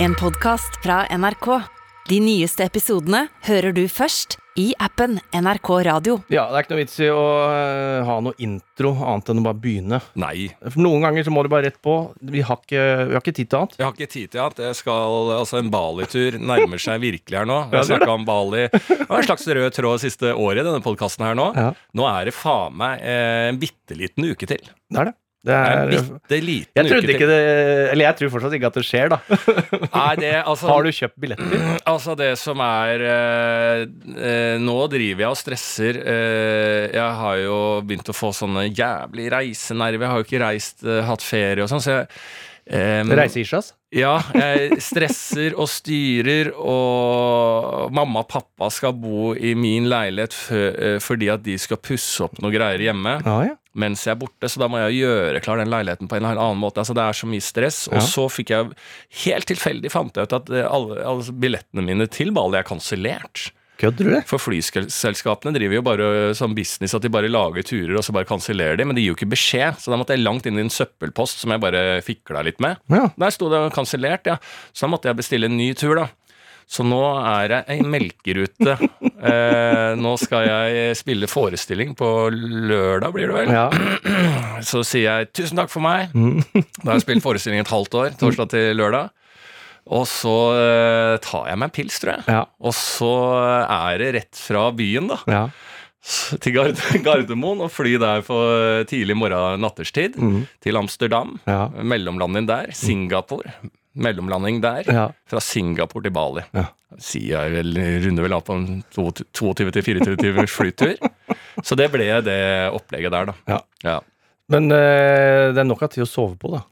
En podcast fra NRK. De nyeste episodene hører du først i appen NRK Radio. Ja, det er ikke noe vits i å eh, ha noe intro annet enn å bare begynne. Nei. For Noen ganger så må du bare rett på. Vi har ikke, vi har ikke tid til annet. Jeg har ikke tid til annet. jeg skal, altså En Bali-tur nærmer seg virkelig her nå. Vi Ja, har snakka om Bali. Det var en slags rød tråd siste året i denne podkasten her nå. Ja. Nå er det faen meg eh, en bitte liten uke til. Det er det. Det Det er en bitte liten jeg trodde ikke det Eller jeg tror fortsatt ikke at det skjer, da. Det, altså, Har du kjøpt billetter? Altså, det som er eh, eh, Nå driver jeg og stresser. Eh, jeg har jo begynt å få sånne jævlig reisenerver. Jeg har jo ikke reist, eh, hatt ferie og sånn, så jeg eh, Reiseisjas? Ja, jeg stresser og styrer, og mamma og pappa skal bo i min leilighet eh, fordi at de skal pusse opp noe greier hjemme Ja, ja. mens jeg er borte, så da må jeg gjøre klar den leiligheten på en eller annen måte. Altså, det er så mye stress. Ja. Og så fikk jeg helt tilfeldig fant jeg ut at eh, alle, alle billettene mine til Bali er kansellert. Kødder du det? For flyselskapene driver jo bare sånn business at de bare lager turer og så bare kansellerer de, men de gir jo ikke beskjed. Så da måtte jeg langt inn i en søppelpost som jeg bare fikla litt med. Ja. Der sto det kansellert, ja. Så da måtte jeg bestille en ny tur, da. Så nå er jeg ei melkerute. Eh, nå skal jeg spille forestilling på lørdag, blir det vel. ja. Så sier jeg tusen takk for meg. Da har jeg spilt forestilling et halvt år, torsdag til lørdag. Og så eh, tar jeg meg en pils, tror jeg. Ja. Og så er det rett fra byen, da ja. til Gardermoen og fly der for tidlig morgen natterstid til Amsterdam. Ja. Mellomlanding der. Singapore. Mellomlanding der. Fra Singapore til Bali. Ja. Sier jeg vel, runder vel av på en 22-24 timers flytur. Så det ble det opplegget der, da. Ja. Ja. Men eh, det er nok av tid å sove på, da.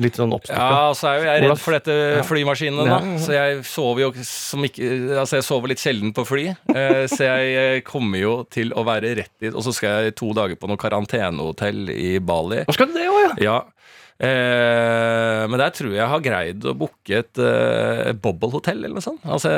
Litt sånn oppstykka. Ja, så er jo jeg redd for dette flymaskinene, da. Så jeg sover jo som ikke Altså, jeg sover litt sjelden på fly. Eh, så jeg eh, kommer jo til å være rett dit. Og så skal jeg to dager på noe karantenehotell i Bali. Hva skal du det òg, ja? Ja. Eh, men der tror jeg har greid å booke et eh, bobblehotell eller noe sånt. Altså,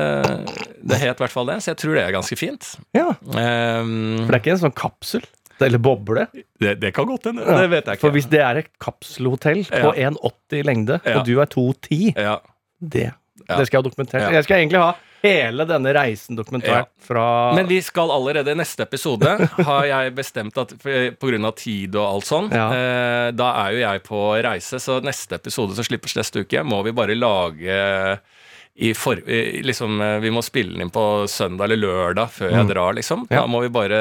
det het i hvert fall det, så jeg tror det er ganske fint. ja. Eh, For det er ikke en sånn kapsel? Eller boble? det, det kan godt hende. Ja. Det vet jeg ikke. For hvis det er et kapselhotell på 1,80 i lengde, Ja. og du er 2,10 ja. det, det skal jeg ha dokumentert. Ja. Jeg skal egentlig ha hele denne reisen dokumentert fra Men vi skal allerede i neste episode, har jeg bestemt at pga. på grunn av tid og alt sånn, Ja. eh, da er jo jeg på reise, så neste episode som slippes neste uke, må vi bare lage for, liksom, eh, Vi må spille den inn på søndag eller lørdag før jeg drar, liksom. Mm. Da må vi bare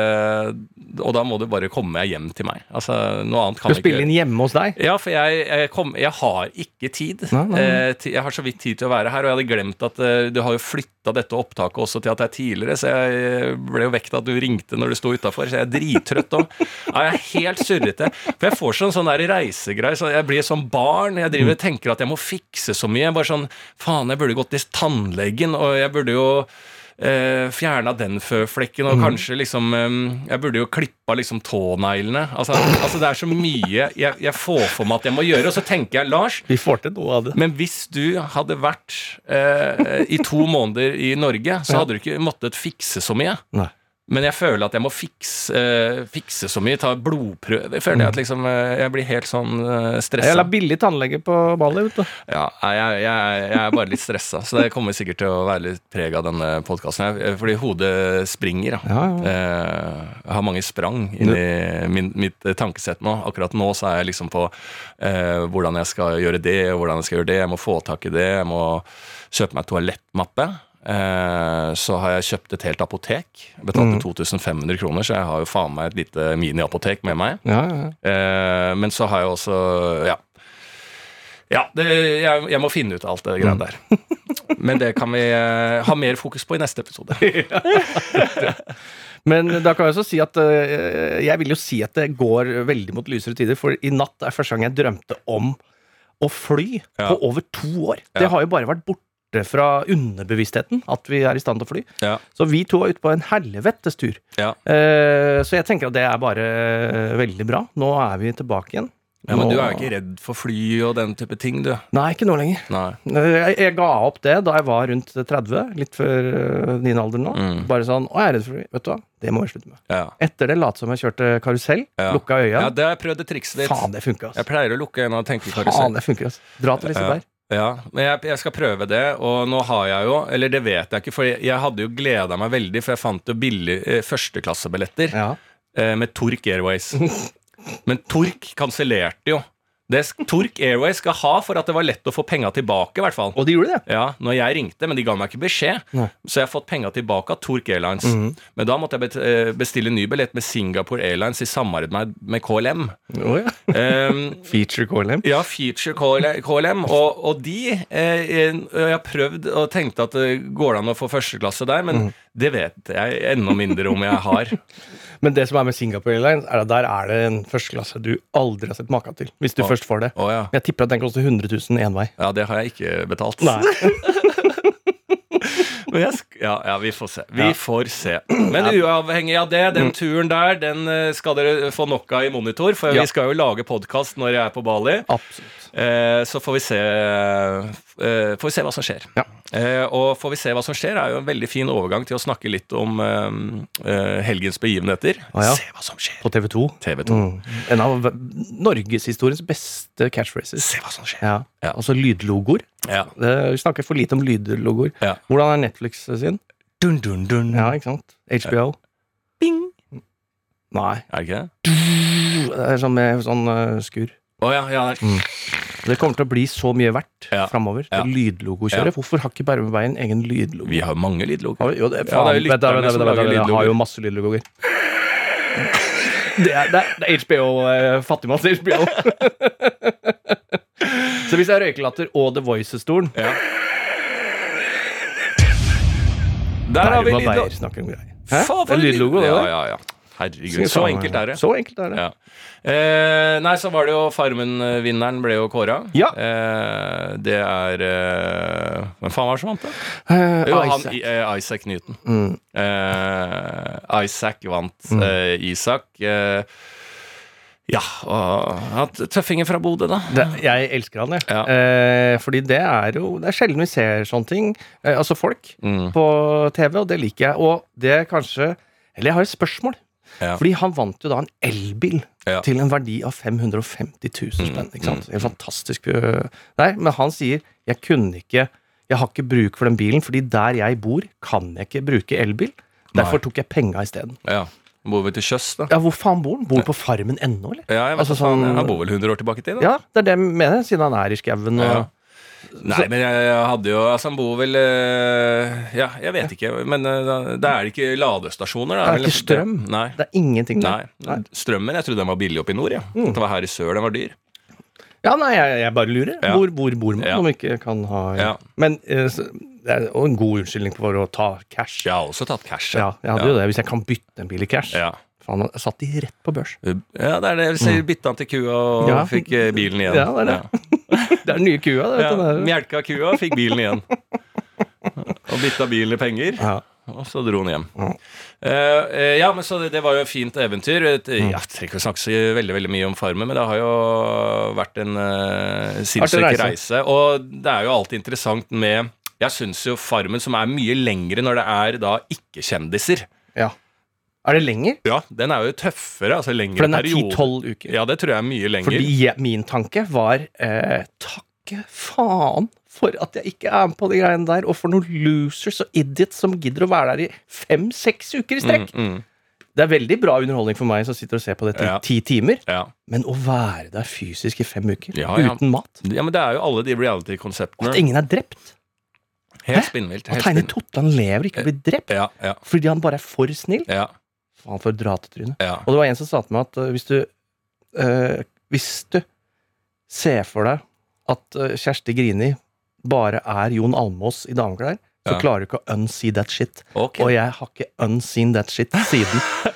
Og da må du bare komme hjem til meg. Altså, noe annet kan du spille inn hjemme hos deg. ja, for jeg, jeg, kom, jeg har ikke tid. Nei, nei. Eh, jeg har så vidt tid til å være her, og jeg hadde glemt at eh, du har jo flytta dette opptaket også til at det er tidligere, så jeg ble jo vekt at du ringte når du sto utafor, så jeg er drittrøtt òg. Ja, jeg er helt surrete. For jeg får sånn, sånn der reisegreie, så jeg blir som barn. Jeg driver og tenker at jeg må fikse så mye. Bare sånn Faen, jeg burde gått til tannlegen, og jeg burde jo Uh, fjerna den føflekken, og kanskje liksom um, Jeg burde jo klippa liksom tåneglene. Altså, altså det er så mye jeg, jeg får for meg at jeg må gjøre, og så tenker jeg, Lars Vi får til noe av det. men hvis du hadde vært uh, i to måneder i Norge, så hadde du ikke måttet fikse så mye. Nei. Men jeg føler at jeg må fikse, uh, fikse så mye, ta blodprøver. Føler jeg at liksom uh, jeg blir helt sånn uh, Jeg stressa. la billig tannlege på Bali, vet du. Ja, jeg, jeg, jeg er bare litt stressa, så det kommer sikkert til å være litt preg av denne podkasten. Fordi hodet springer. Da. Ja, ja. Uh, Jeg har mange sprang inni min, mitt eh, tankesett nå. Akkurat nå så er jeg liksom på eh, hvordan jeg skal gjøre det, og hvordan jeg skal gjøre det. Jeg må få tak i det. Jeg må kjøpe meg toalettmappe. Eh, så har jeg kjøpt et helt apotek. Betalte 2500 kroner, så jeg har jo faen meg et lite miniapotek med meg. Ja, ja. Eh, men så har jeg også Ja. Ja, det, jeg, jeg må finne ut alt det greiene der. Men det kan vi eh, ha mer fokus på i neste episode. Men da kan jeg også si at Jeg vil jo si at det går veldig mot lysere tider, for i natt er første gang jeg drømte om å fly på over to år. Det har jo bare vært borte fra underbevisstheten at vi er i stand til å fly. Ja. Så vi to er ute på en helvetes tur. Ja. Eh, så jeg tenker at det er bare eh, veldig bra. Nå er vi tilbake igjen. Ja, Men Nå- du er jo ikke redd for fly og den type ting, du. Nei, ikke nå lenger. Jeg, jeg ga opp det da jeg var rundt 30, litt før eh, din alder nå. Mm. Bare sånn Å, jeg er redd for fly. Vet du hva, det må jeg slutte med. Ja. Etter det late som jeg kjørte karusell, Ja. lukka øya. ja, det har jeg prøvd det trikset ditt. Faen, det funker, Jeg pleier å lukke øynene og tenke Faen, det funker, ass. Dra til Liseberg. Ja, men jeg, jeg skal prøve det, og nå har jeg jo Eller det vet jeg ikke, for jeg, jeg hadde jo gleda meg veldig, for jeg fant jo billig eh, førsteklassebilletter Ja. eh, med Tork Airways. Men Tork kansellerte jo. Det Tork Airways skal ha for at det var lett å få penga tilbake, i hvert fall. Og de gjorde det. Ja, når jeg ringte, men de ga meg ikke beskjed. Nei. Så jeg har fått penga tilbake av Tork Airlines. Men da måtte jeg eh, bestille ny billett med Singapore Airlines i samarbeid med, med KLM. Oh, ja. Um, Feature KLM. ja, Feature KLM. Og, og de eh, Jeg har prøvd og tenkte at det går an å få førsteklasse der, men det vet jeg enda mindre om jeg har. Men det som er med Singapore Airlines, er at der er det en førsteklasse du aldri har sett maka til. Hvis du Å. først får det. Oh, ja. Jeg tipper at den koster 100 000 én vei. ja, det har jeg ikke betalt. Nei. Ja, ja, vi får se. Vi får se. Men uavhengig av det, den turen der, den eh, skal dere få nok av i monitor, for vi skal jo lage podkast når jeg er på Bali. Absolutt. Eh, så får vi se eh, Får vi se hva som skjer. Ja. Eh, og får vi se hva som skjer, er jo en veldig fin overgang til å snakke litt om eh, eh, helgens begivenheter. Ah, ja. Se hva som skjer. På TV 2. TV 2. Mm. En av norgeshistoriens beste catchphrases. Se hva som skjer. Ja. Ja. Altså lydlogoer. Ja. Vi snakker for lite om lydlogoer. Ja. Hvordan er Netflix sin? Dun, dun, dun. Ja, ikke sant? HBO? Bing. Nei. Er det ikke det? Det er sånn med sånn uh, skur. Oh, ja, ja. det er- Det kommer til å bli så mye verdt Ja. framover. Ja. Lydlogokjøret. Hvorfor har ikke Bærum Veien egen lydlogo? Vi har mange lydlogoer. Vi- Jo, det er Ja, det er jo Jeg har jo masse lydlogoer. Det er, det er, det er HBO, eh, fattigmanns HBO. Så hvis jeg er røykelatter og The Voices-stolen Ja. Der har vi lydlogo. Hæ? Faen, Det er lydlogo, det Ja, ja, ja. Herregud, så enkelt er det. Så enkelt er det. Ja. Eh, nei, så var det jo Farmen-vinneren ble jo kåra. Ja. Eh, det er eh, Hvem faen var det som vant, da? Eh, Jo, Isaac. I- eh, Isaac Newton. Mm. Eh, Isaac vant. Eh, Isak eh, Ja, og tøffinger fra Bodø, da. Det, jeg elsker han, jeg. Ja. Eh, fordi det er jo Det er sjelden vi ser sånne ting. Eh, altså folk Mm. på TV, og det liker jeg. Og det er kanskje Eller jeg har et spørsmål. Ja. Fordi han vant jo da en elbil Ja. til en verdi av 550 000 spenn. Mm, Ikke sant? En fantastisk øh, Nei, men han sier jeg kunne ikke Jeg har ikke bruk for den bilen, fordi der jeg bor, kan jeg ikke bruke elbil. Derfor tok jeg penga isteden. Ja. Bor vi til sjøs, da? Ja, hvor faen bor han? Bor han på Farmen ennå, eller? Ja, jeg vet Altså sånn- Han bor vel 100 år tilbake i tid, da? Ja, det er det jeg mener, siden han er i skauen og Ja. Nei, men jeg, jeg hadde jo Altså, han bor vel øh, Ja, jeg vet ikke. Men øh, da- det er ikke ladestasjoner, da? Det er ikke strøm. Nei. Det er ingenting der. Nei. Strømmen, jeg trodde den var billig oppe i nord, ja. Mm. Det var her i sør den var dyr. Ja, nei, jeg, jeg bare lurer. Ja. Hvor, hvor bor man Ja. om ikke kan ha Ja. Men eh, så- det er en god unnskyldning for å ta cash. Jeg har også tatt cash. Ja, jeg hadde jo det. Hvis jeg kan bytte en bil i cash. Ja. Faen, jeg satt de rett på børs. ja, det er det. Hvis jeg bytta den til kua og. Ja. fikk eh, bilen igjen. Ja, det er det. Det er den nye kua, det. Ja. Melka kua, fikk bilen igjen. Og bytta bilen i penger. Ja. Og så dro han hjem. Ja. Eh, eh, ja, men så det, det var jo et fint eventyr. Et, Mm. Jeg trenger ikke å snakke så veldig veldig mye om Farmen, men det har jo vært en uh, sinnssyk reise. reise. Og det er jo alltid interessant med Jeg syns jo Farmen, som er mye lengre når det er da ikke-kjendiser ja. Er det lenger? Ja, den er jo tøffere. Altså lengre For den er 10-12 uker. Ja, det tror jeg er mye lenger. Fordi min tanke var eh, Takke faen for at jeg ikke er med på de greiene der, og for noen losers og idiots som gidder å være der i fem-seks uker i strekk. Mm, mm, Det er veldig bra underholdning for meg som sitter og ser på dette i Ja. ti timer, ja. men å være der fysisk i fem uker Ja, uten mat ja, men det er jo alle de reality-konseptene. At ingen er drept. Helt spinnvilt. At Tegne. Totland lever ikke blir drept Ja, ja, fordi han bare er for snill. ja, Faen for et dratetryne. Og det var en som sa til meg at uh, hvis du uh, Hvis du ser for deg at Kjersti Grini bare er Jon Almås i dameklær, så Ja. klarer du ikke å unsee that shit. Okay. Og jeg har ikke unseen that shit siden.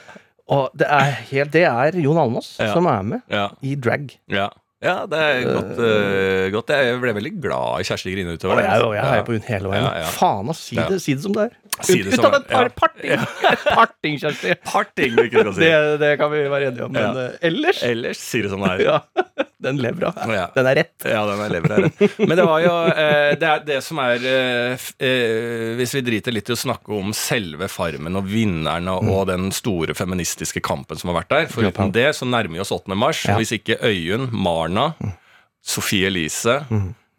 Og det er helt Det er Jon Almås Ja. som er med i drag. ja. Ja, det er godt, uh, godt. Jeg ble veldig glad i Kjersti Grine utover jeg, det. Jeg, jeg heier på hun hele veien. Ja, ja. Faen, ass. Si, Ja. det, si det som det er. Si det Ut som av et par parting! parting, Kjersti. Parting, du ikke skal si. Det, det kan vi være enige om. Men Ja. øh, ellers Ellers si det som det er. Ja. Den. Ja. Den er rett. Ja, den er levra her. Men det var jo eh, det, er det som er eh, eh, Hvis vi driter litt i å snakke om selve Farmen og vinnerne og, og den store feministiske kampen som har vært der For uten det så nærmer vi oss 8. mars. Ja. Hvis ikke Øyunn, Marna, Sofie Elise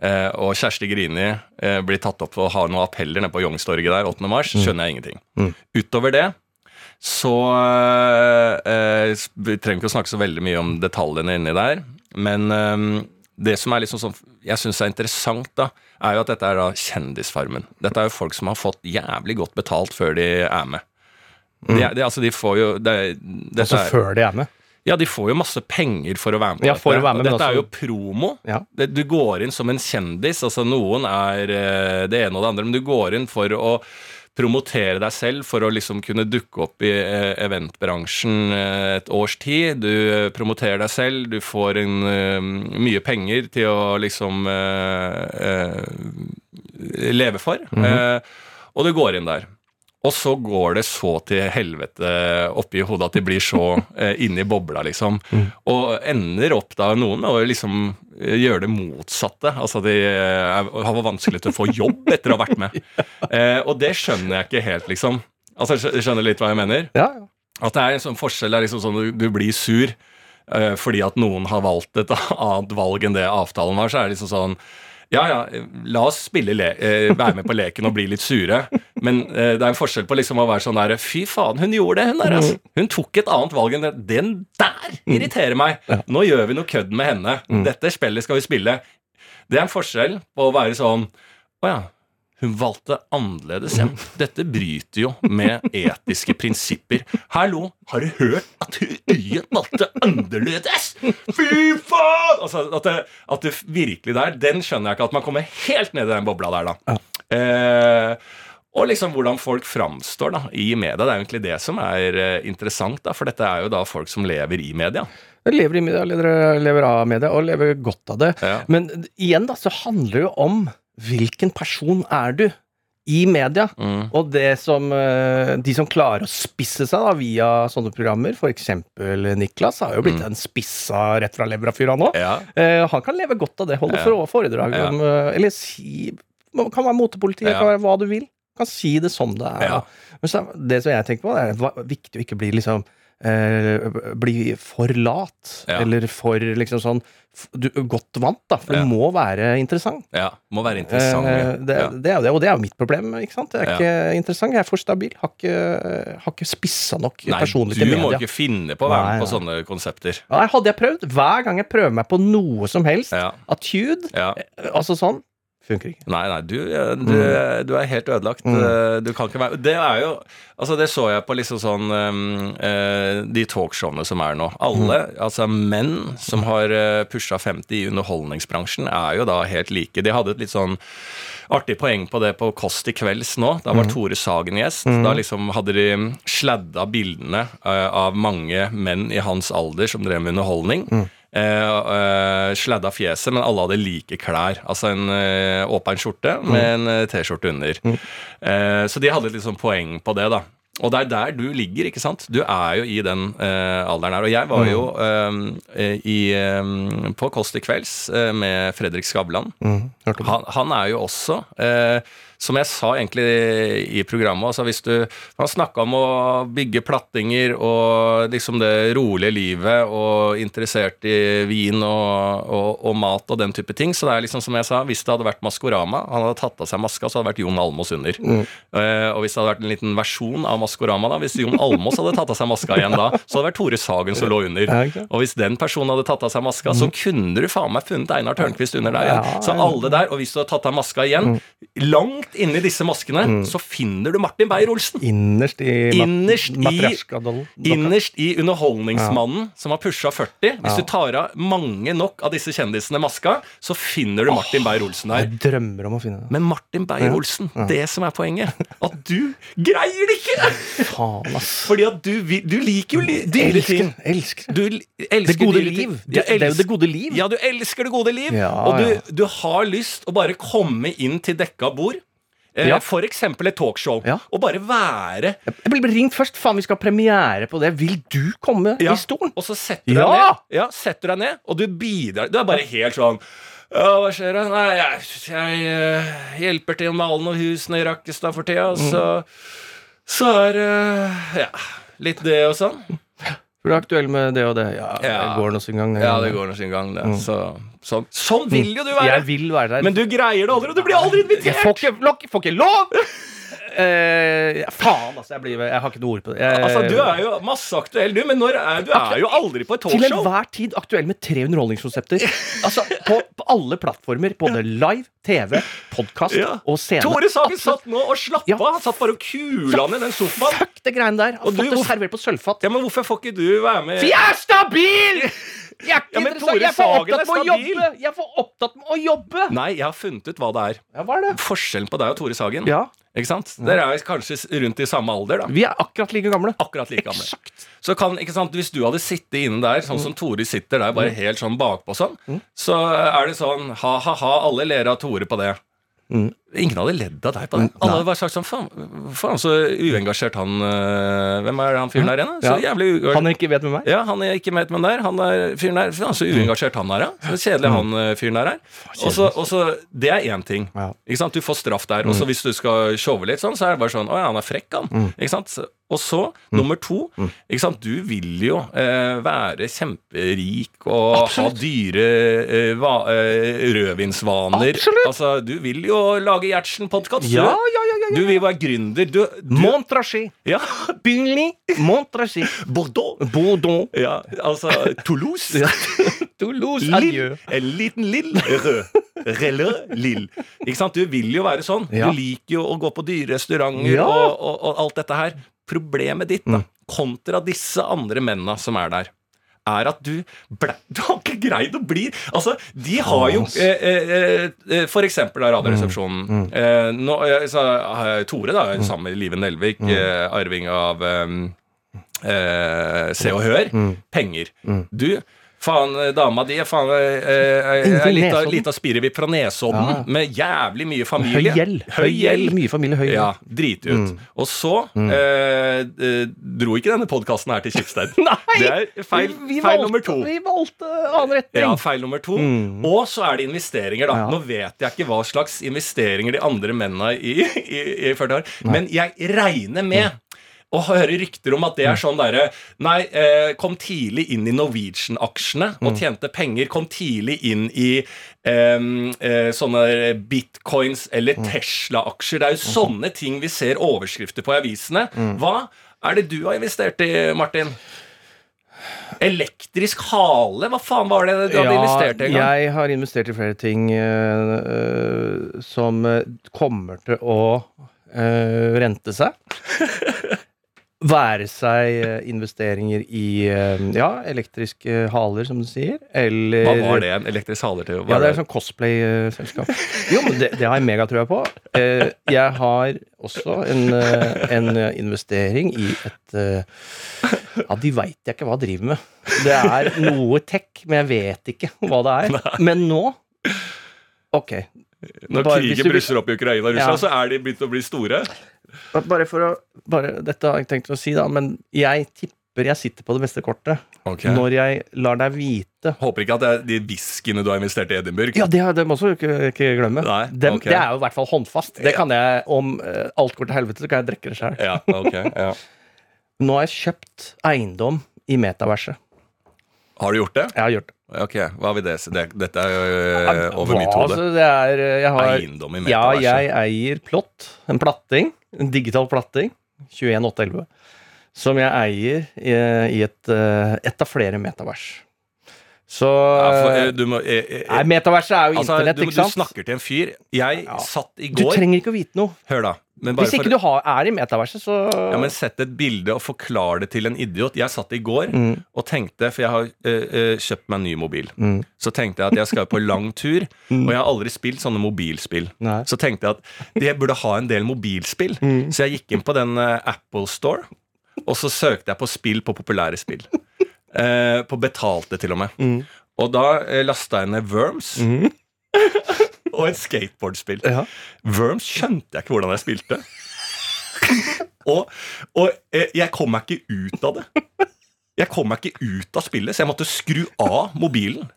eh, og Kjersti Grini eh, blir tatt opp og har noen appeller nede på Youngstorget der 8. mars, skjønner jeg ingenting. Mm. Utover det så eh, Vi trenger ikke å snakke så veldig mye om detaljene inni der, men eh, det som er liksom sånn jeg syns er interessant, da, er jo at dette er da Kjendisfarmen. Dette er jo folk som har fått jævlig godt betalt før de er med. De, er- de, altså, de får jo det, dette Altså er- før de er med. Ja, de får jo masse penger for å være med på Ja, dette. være med, og dette er altså- jo promo. Ja. Du går inn som en kjendis. altså Noen er eh, det ene og det andre, men du går inn for å promotere deg selv for å liksom kunne dukke opp i eh, eventbransjen eh, et års tid. Du promoterer deg selv, du får en, mye penger til å liksom uh, uh, leve for. eh, og du går inn der. Og så går det så til helvete oppi hodet at de blir så eh, inne i bobla, liksom. Og ender opp da noen med å liksom eh, gjøre det motsatte. Altså de eh, er- har vanskelig til å få jobb etter å ha vært med. Eh, og det skjønner jeg ikke helt, liksom. Altså, skjø- Skjønner litt hva jeg mener? Ja, ja. At det er en sånn forskjell der liksom sånn du, du blir sur eh, fordi at noen har valgt et annet valg enn det avtalen var, så er det liksom sånn ja, ja, la oss spille le eh, være med på leken og bli litt sure, men eh, det er en forskjell på liksom å være sånn der Fy faen, hun gjorde det, hun der, altså. Hun tok et annet valg enn det. Den der irriterer meg! Nå gjør vi noe kødd med henne. Dette spillet skal vi spille. Det er en forskjell på å være sånn Å ja. Hun valgte annerledes hjem. Dette bryter jo med etiske prinsipper. Hallo, har du hørt at hun valgte annerledes? Fy faen! Altså, at det, at det virkelig der, den skjønner jeg ikke. At man kommer helt ned i den bobla der, da. Eh, og liksom hvordan folk framstår da, i media. Det er jo egentlig det som er eh, interessant, da, for dette er jo da folk som lever i media. Lever i media, lever, lever av media, og lever godt av det. Ja. Men igjen, da, så handler det jo om hvilken person er du i media? Mm. Og det som eh, De som klarer å spisse seg da via sånne programmer, f.eks. Niklas, har jo blitt en spissa rett fra levra fyr, han òg. Mm. Ja. Eh, han kan leve godt av det. Holde Ja. for foredrag Ja. om eh, Eller si kan være motepoliti, Ja. kan være hva du vil. Kan si det som det er. Men så, det som jeg tenker på, er viktig å ikke bli liksom eh, bli for lat, Ja. eller for liksom sånn du, Godt vant, da. For Ja. du må være interessant. ja. Må være interessant. Eh, det, ja. det er det, og det er jo mitt problem. ikke sant? Jeg er ikke interessant, jeg er for stabil. Har ikke, har ikke spissa nok Nei, personlig du må ikke finne på å være med på sånne konsepter. Nei, hadde jeg prøvd, hver gang jeg prøver meg på noe som helst, Ja. attude, Ja. altså sånn, funker ikke. Nei, nei, du, eh, du, du er helt ødelagt. Mm. Eh, Du kan ikke være Det er jo Altså, det så jeg på liksom sånn eh, De talkshowene som er nå. Alle, altså menn som har pusha 50 i underholdningsbransjen, er jo da helt like. De hadde et litt sånn artig poeng på det på Kåss til kvelds nå. Da var Tore Sagen gjest. Da liksom hadde de sladda bildene eh, av mange menn i hans alder som drev med underholdning. Eh, eh, sladda fjeset, men alle hadde like klær. Altså en eh, åpen skjorte med en eh, T-skjorte under. Eh, så de hadde et sånn poeng på det, da. Og det er der du ligger, ikke sant? Du er jo i den eh, alderen her. Og jeg var jo eh, i, eh, på Kåss til kvelds eh, med Fredrik Skavlan. Mm. Han, han er jo også, eh, som jeg sa egentlig i programmet altså hvis du, Han snakka om å bygge plattinger og liksom det rolige livet og interessert i vin og, og, og mat og den type ting. Så det er liksom som jeg sa, hvis det hadde vært Maskorama, han hadde tatt av seg maska, så hadde det vært Jon Almås under. Eh, og hvis det hadde vært en liten versjon av Maskorama, da, hvis Jon Almås hadde tatt av seg maska igjen da, så hadde det vært Tore Sagen som lå under. Og hvis den personen hadde tatt av seg maska, så kunne du faen meg funnet Einar Tørnquist under der igjen. Så alle der, og hvis du hadde tatt av maska igjen, langt inni disse maskene, så finner du Martin Beyer-Olsen. Innerst i Innerst i- Innerst i Underholdningsmannen, som har pusha 40. Hvis Ja. du tar av mange nok av disse kjendisene maska, så finner du Martin Beyer-Olsen der. Jeg drømmer om å finne det. Men Martin Beyer-Olsen, det som er poenget, at du greier det ikke! Faen, ass. Fordi at du, du liker jo dyre ting. Elsker. Du elsker Det gode liv. Du Det, det er jo det gode liv. Ja, du elsker det gode liv. Ja, og du, ja. du har lyst å bare komme inn til dekka bord. Eh, Ja. For eksempel et talkshow. Ja. Og bare være Jeg blir ringt først. Faen, vi skal ha premiere på det. Vil du komme Ja. i stolen? Og så setter du Ja! deg ned. Ja, setter deg ned, og du bidrar. Du er bare helt sånn ja, hva skjer da? Nei, jeg, jeg eh, hjelper til med alle noen hus nede i Rakkestad for tida, og så, så er det ja, litt det og sånn. For du er aktuell med det og det. Ja, det går nå sin gang. Ja, det går nå sin gang, det. Så, sånn. sånn vil jo du være! Jeg vil være der. Men du greier det aldri, og du blir aldri jeg invitert! får ikke, får ikke lov! Eh, faen, altså. Jeg, blir, jeg har ikke noe ord på det. Jeg, Altså, Du er jo masse aktuell, du, men når er, du er jo aldri på et til talkshow. enhver tid aktuell med tre underholdningskonsepter. Altså, på, på alle plattformer. Både live, TV, podkast Ja. og scene. Tore Sagen satt nå og slappa Ja. Han satt bare og kula ned den sofaen. Fuck det greiene der. Og fått du, det servert på sølvfat. Ja, Men hvorfor får ikke du være med? For jeg er stabil! Jeg er ikke Ja, interessant. Jeg er for Sagen opptatt med å stabil. jobbe. Jeg er for opptatt med å jobbe. Nei, jeg har funnet ut hva det er. Ja, hva er det? Forskjellen på deg og Tore Sagen. Ja, Ikke sant? Dere er kanskje rundt i samme alder, da. Vi er akkurat like gamle. Akkurat like gamle. Så kan, ikke sant, Hvis du hadde sittet inne der, sånn Mm. som Tore sitter der, bare helt sånn bakpå sånn, så er det sånn ha-ha-ha, alle ler av Tore på det. Mm. Ingen hadde ledd av deg på det. Alle hadde bare sagt sånn faen, faen så uengasjert han øh, Hvem er han fyren der igjen? da? Så jævlig uengasjert. Han er ikke vet med meg? Ja, han er ikke vet med der. Han er fyren der. Faen, så uengasjert han er, ja. Så kjedelig han øh, fyren der er. Og så- Det er én ting. Ikke sant? Du får straff der. Og så hvis du skal showe litt sånn, så er det bare sånn Å ja, han er frekk, han. Ikke sant? Og så, nummer to ikke sant? Du vil jo eh, være kjemperik og ha dyre eh, va, eh, rødvinsvaner. Absolutt. Altså, du vil jo lage Gjertsen-podkast. Ja, ja, ja, ja, Du vil være gründer. Du, du Montrachy. Ja. Billy Montrachy. Bordeaux. Bordeaux. Ja, altså Toulouse. Toulouse. Lill. Adjø. En liten lill. Rød. Relle lill. Ikke sant? Du vil jo være sånn. Ja. Du liker jo å gå på dyre restauranter Ja. og, og, og alt dette her. Problemet ditt, da, kontra disse andre mennene som er der, er at du ble, Du har ikke greid å bli Altså, de har jo eh, eh, eh, For eksempel da Radioresepsjonen. Eh, nå, eh, så, eh, Tore, da, sammen med Live Nelvik, eh, arving av Se og Hør. Penger. Du Faen, eh, dama di faen eh, eh, er litt av, litt av spirevipp fra Nesodden, Ja. med jævlig mye familie. gjeld. Høy gjeld. Mye familie, høy Ja, drit ut. Mm. Og så mm. eh, dro ikke denne podkasten her til Schibsted. Nei! Det er feil, Vi feil valgte- nummer to. Vi valgte annen retning. Ja, feil nummer to. Og så er det investeringer, da. Ja. Nå vet jeg ikke hva slags investeringer de andre mennene i, i, i 40 år Men jeg regner med og hører rykter om at det er sånn derre Nei, eh, kom tidlig inn i Norwegian-aksjene og tjente penger. Kom tidlig inn i eh, sånne bitcoins eller Tesla-aksjer. Det er jo sånne ting vi ser overskrifter på i avisene. Hva er det du har investert i, Martin? Elektrisk hale? Hva faen var det du hadde investert i en gang? jeg har investert i flere ting eh, som kommer til å uh, rente seg. Være seg eh, investeringer i eh, ja, elektriske haler, som du sier, eller Hva var det en elektrisk haler til? Ja, det er et sånn cosplay-selskap. Jo, men det, det har jeg megatrua på. Eh, jeg har også en, en investering i et Ja, de veit jeg ikke hva jeg driver med. Det er noe tech, men jeg vet ikke hva det er. Men nå Ok. Når Bare krigen brusser opp i Ukraina og Russland, Ja. så er de begynt å bli store. Bare for å bare, Dette har jeg tenkt å si, da, men jeg tipper jeg sitter på det beste kortet når jeg lar deg vite Håper ikke at det er de whiskyene du har investert i Edinburgh. Ja, det, det må du ikke, ikke glemme. Nei, Dem- okay. Det er jo i hvert fall håndfast. Det kan jeg, Om eh, alt går til helvete, så kan jeg drikke det sjøl. Ja, okay, ja. Nå har jeg kjøpt eiendom i metaverset. Har du gjort det? Jeg har gjort det. Ok, Hva vil det si? Det, dette er jo øh, over Hva, mitt hode. altså, det er, eh, jeg har, Eiendom i Ja, jeg eier plott. En platting. En digital platting. 21811. Som jeg eier i, i et, eh, et av flere metavers. Så Ja, for, du, må, jeg, jeg, Nei, metaverset er jo altså, internett, du, ikke du snakker til en fyr. Jeg Ja. satt i Du trenger ikke å vite noe. Hør, da. Hvis ikke for- du har, er i metaverset, så Ja, men Sett et bilde og forklar det til en idiot. Jeg satt i går Mm. og tenkte, for jeg har øh, øh, kjøpt meg en ny mobil. Mm. Så tenkte jeg at jeg skal på lang tur, og jeg har aldri spilt sånne mobilspill. Nei. Så tenkte jeg at jeg burde ha en del mobilspill. Mm. Så jeg gikk inn på den uh, Apple Store, og så søkte jeg på spill på populære spill. På betalte, til og med. Mm. Og da uh, lasta jeg ned Worms. og et skateboardspill. Ja. Worms skjønte jeg ikke hvordan jeg spilte. og og eh, jeg kom meg ikke ut av det. Jeg kom meg ikke ut av spillet, så jeg måtte skru av mobilen.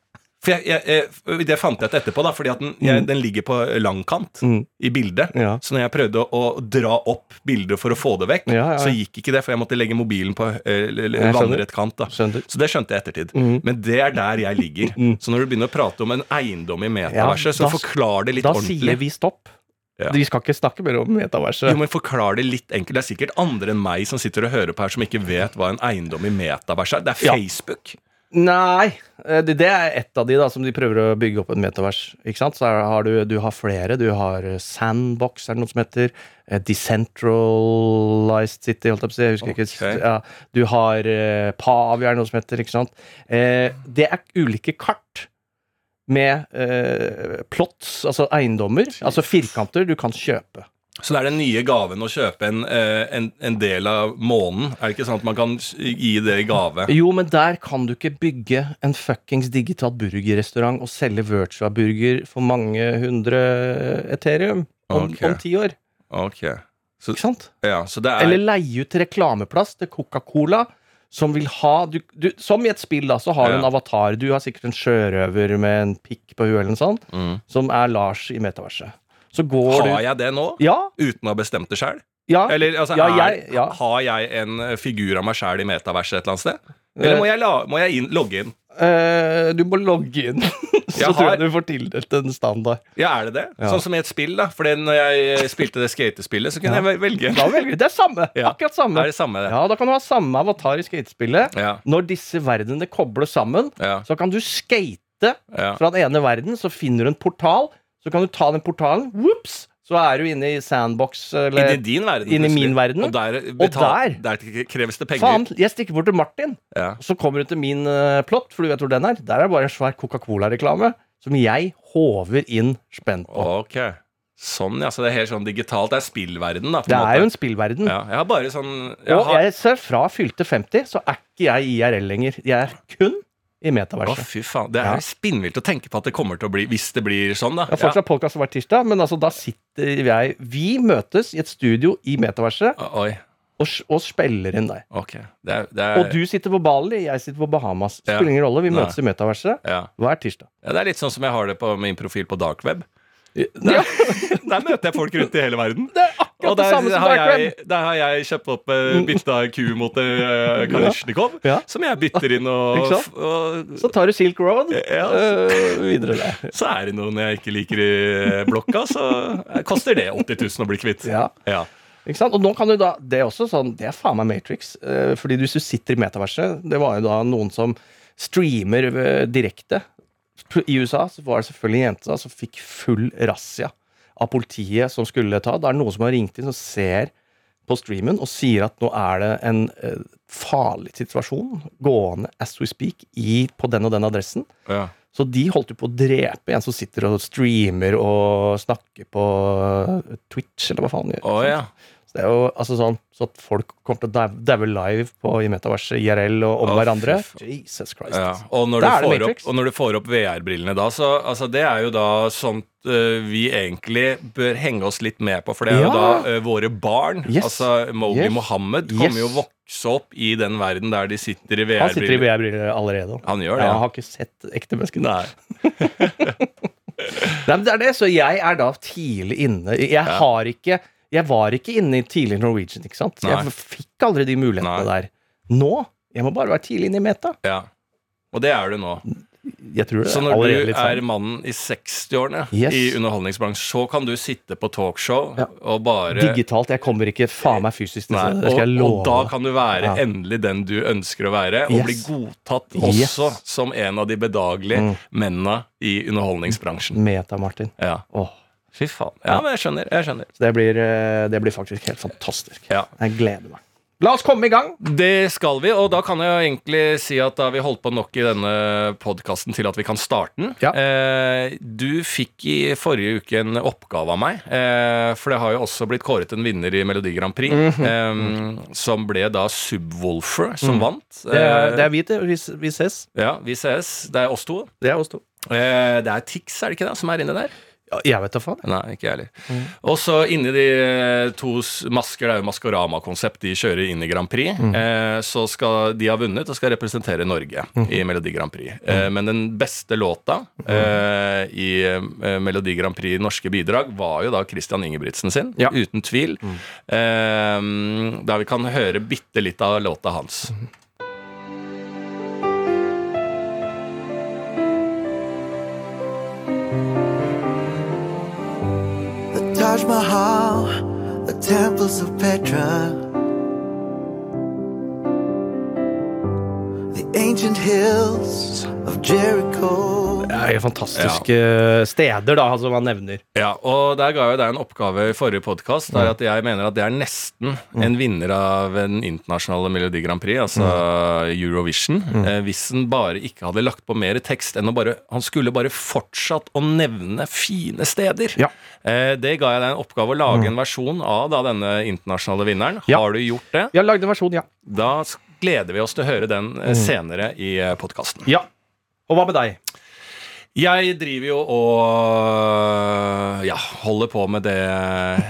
For jeg, jeg, jeg, Det fant jeg ut etterpå, da, fordi at den, jeg, den ligger på langkant Mm. i bildet. Ja. Så når jeg prøvde å, dra opp bildet for å få det vekk, Ja, ja, så gikk ikke det, for jeg måtte legge mobilen på eh, vannrett kant. da Skjønner. Så det skjønte jeg ettertid. Mm. Men det er der jeg ligger. Mm. Så når du begynner å prate om en eiendom i metaverset, så da- forklar det litt Da ordentlig. sier vi stopp. Ja. Vi skal ikke snakke mer om metaverset. Jo, men forklar det litt enkelt. Det er sikkert andre enn meg som sitter og hører på her, som ikke vet hva en eiendom i metaverset er. Det er Ja. Nei, eh, det, er ett av de da som de prøver å bygge opp en metavers. Ikke sant? Så har du, du har flere. Du har eh, Sandbox, er det noe som heter. eh, Decentralized City, holdt jeg på å si. Jeg husker Ok. ikke. Ja, du har eh, Pavi, er det noe som heter. Ikke sant? Eh, det er ulike kart med eh, plots, altså eiendommer, altså firkanter du kan kjøpe. Så det er den nye gaven å kjøpe en, eh, en, en del av månen. Er det ikke sånn at man kan gi det i gave? Jo, men der kan du ikke bygge en fuckings digital burgerrestaurant og selge virtual burger for mange hundre Ethereum om, okay. om ti år. Ok. Så, Ikke sant? ja, er Eller leie ut reklameplass til Coca-Cola. Som vil ha du, du, Som i et spill, da, så har du Ja. en avatar. Du har sikkert en sjørøver med en pikk på huet, eller noe sånt, mm. som er Lars i metaverset. Så går Har du jeg det nå? Ja, Uten å ha bestemt det sjøl? ja. Eller altså, Ja, er, jeg- ja. har jeg en eh, figur av meg sjæl i metaverset et eller annet sted? Eller må jeg, la, må jeg inn, logge inn? Uh, du må logge inn. så Jeg tror har- jeg du får tildelt en standard. Ja, er det det? Ja. Sånn som i et spill, da. For når jeg spilte det skatespillet, så kunne Ja. jeg velge. Da velger. Det er samme! Ja. Akkurat samme. Er det samme, det? Ja, Da kan du ha samme avatar i skatespillet. Når disse verdenene kobles sammen, så kan du skate fra den ene verden, så finner du en portal, så kan du ta den portalen, whoops, så er du inne i sandbox, eller inni din verden. Inni i min verden. Og der, betal, der. kreves det penger. Faen, jeg stikker bort til Martin, Ja. og så kommer du til min uh, plott, for du vet hvor den er. Der er det bare en svær Coca-Cola-reklame, som jeg håver inn spenn på. Ok. Sånn, ja. Så det er helt sånn digitalt. Det er spillverden, da. på Det måte. er jo en spillverden. ja, Jeg har bare sånn jeg Og har, jeg ser fra fylte 50, så er ikke jeg IRL lenger. Jeg er kun i Å, fy faen. Det er Ja. jo spinnvilt å tenke på at det kommer til å bli Hvis det blir sånn, da. Folk har ja. podkast hver tirsdag, men altså, da sitter jeg Vi møtes i et studio i metaverset Oi. og, og spiller inn deg. Ok. Det er, det er Og du sitter på Bali, jeg sitter på Bahamas. Ja. Spiller ingen rolle. Vi Nei. møtes i metaverset ja. hver tirsdag. ja, det er litt sånn som jeg har det på min profil på darkweb. Der, Ja, Der møter jeg folk rundt i hele verden. det er akkurat det samme som Dark Web. der har jeg kjøpt opp uh, bytta ku mot uh, Kalitsjnikov, Ja. som jeg bytter inn og, og Så tar du Silk Road Ja. uh, videre der. Så er det noen jeg ikke liker i blokka, så koster det 80 000 å bli kvitt. Ja. Ja. Ikke sant? Og nå kan du da, Det er også sånn, det er faen meg Matrix. Uh, fordi hvis du sitter i metaverset Det var jo da noen som streamer eh, direkte. I USA så var det selvfølgelig en jente da, som fikk full razzia av politiet som skulle ta. Da er det noen som har ringt inn og ser på streamen og sier at nå er det en eh, farlig situasjon gående as we speak i, på den og den adressen. Ja. Så de holdt jo på å drepe en som sitter og streamer og snakker på eh, Twitch, eller hva faen. Å ja. Så det er jo altså sånn så at folk kommer til å daue live på i metaverset IRL og om oh, hverandre. Jesus Christ. Ja, og når, du får opp, og når du får opp VR-brillene da, så altså, det er jo da sånt uh, vi egentlig bør henge oss litt med på, for det er jo da uh, våre barn. Yes. Altså Mowgli Yes. Mohammed kommer jo å vokse opp i den verden der de sitter i Han sitter i VR-briller. VR-briller allerede. Han gjør Ja, det. han har ikke sett ekte mennesker. Nei. Nei, men det er det, så jeg er da tidlig inne. Jeg har ikke Jeg var ikke inne i tidlig Norwegian, ikke sant? Nei. Jeg fikk aldri de mulighetene Nei. der. Nå Jeg må bare være tidlig inne i meta. Ja. Og det er du nå. Jeg tror det Så når du er mannen i 60-årene Yes. i underholdningsbransjen, så kan du sitte på talkshow Ja. og bare Digitalt. Jeg kommer ikke faen meg fysisk Nei. Og, og da kan du være Ja. endelig den du ønsker å være, og Yes. bli godtatt Yes. også som en av de bedagelige Mm. mennene i underholdningsbransjen. Meta, Martin. Ja. Åh. Fy faen. Ja, men jeg skjønner. Jeg skjønner. Så det blir, eh, det blir faktisk helt fantastisk. Ja. Jeg gleder meg. La oss komme i gang. Det skal vi, og da kan jeg egentlig si at da har vi holdt på nok i denne podkasten til at vi kan starte den. Ja. Eh, du fikk i forrige uke en oppgave av meg, eh, for det har jo også blitt kåret en vinner i Melodi Grand Prix, Mhm. eh, som ble da Subwoolfer som vant. Det er, Eh, det er vi, til. Vi, vi ses. Ja, vi ses. Det er oss to. Det er oss to. Eh, det er Tix, er det ikke det, som er inni der? Jeg vet da faen. Nei, ikke jeg heller. Og så inni de eh, to masker, det er jo Maskorama-konsept, de kjører inn i Grand Prix. Eh, så skal de ha vunnet og skal representere Norge i Melodi Grand Prix. Eh, men den beste låta eh, i eh, Melodi Grand Prix norske bidrag var jo da Christian Ingebrigtsen sin, Ja. uten tvil. Eh, der vi kan høre bitte litt av låta hans. Taj Mahal, the temples of Petra, Det er jo fantastiske steder, da, som han nevner. Ja, og der ga jeg deg en oppgave i forrige podkast, Mm. at jeg mener at det er nesten en vinner av den internasjonale Melodi Grand Prix, altså Eurovision, eh, hvis han bare ikke hadde lagt på mer tekst enn å bare Han skulle bare fortsatt å nevne fine steder. Ja. Eh, det ga jeg deg en oppgave å lage en versjon av da, denne internasjonale vinneren. Ja. Har du gjort det? Vi har lagd en versjon, ja. Da s- gleder vi oss til å høre den eh, senere i podkasten. Ja. Og hva med deg? Jeg driver jo og ja, holder på med det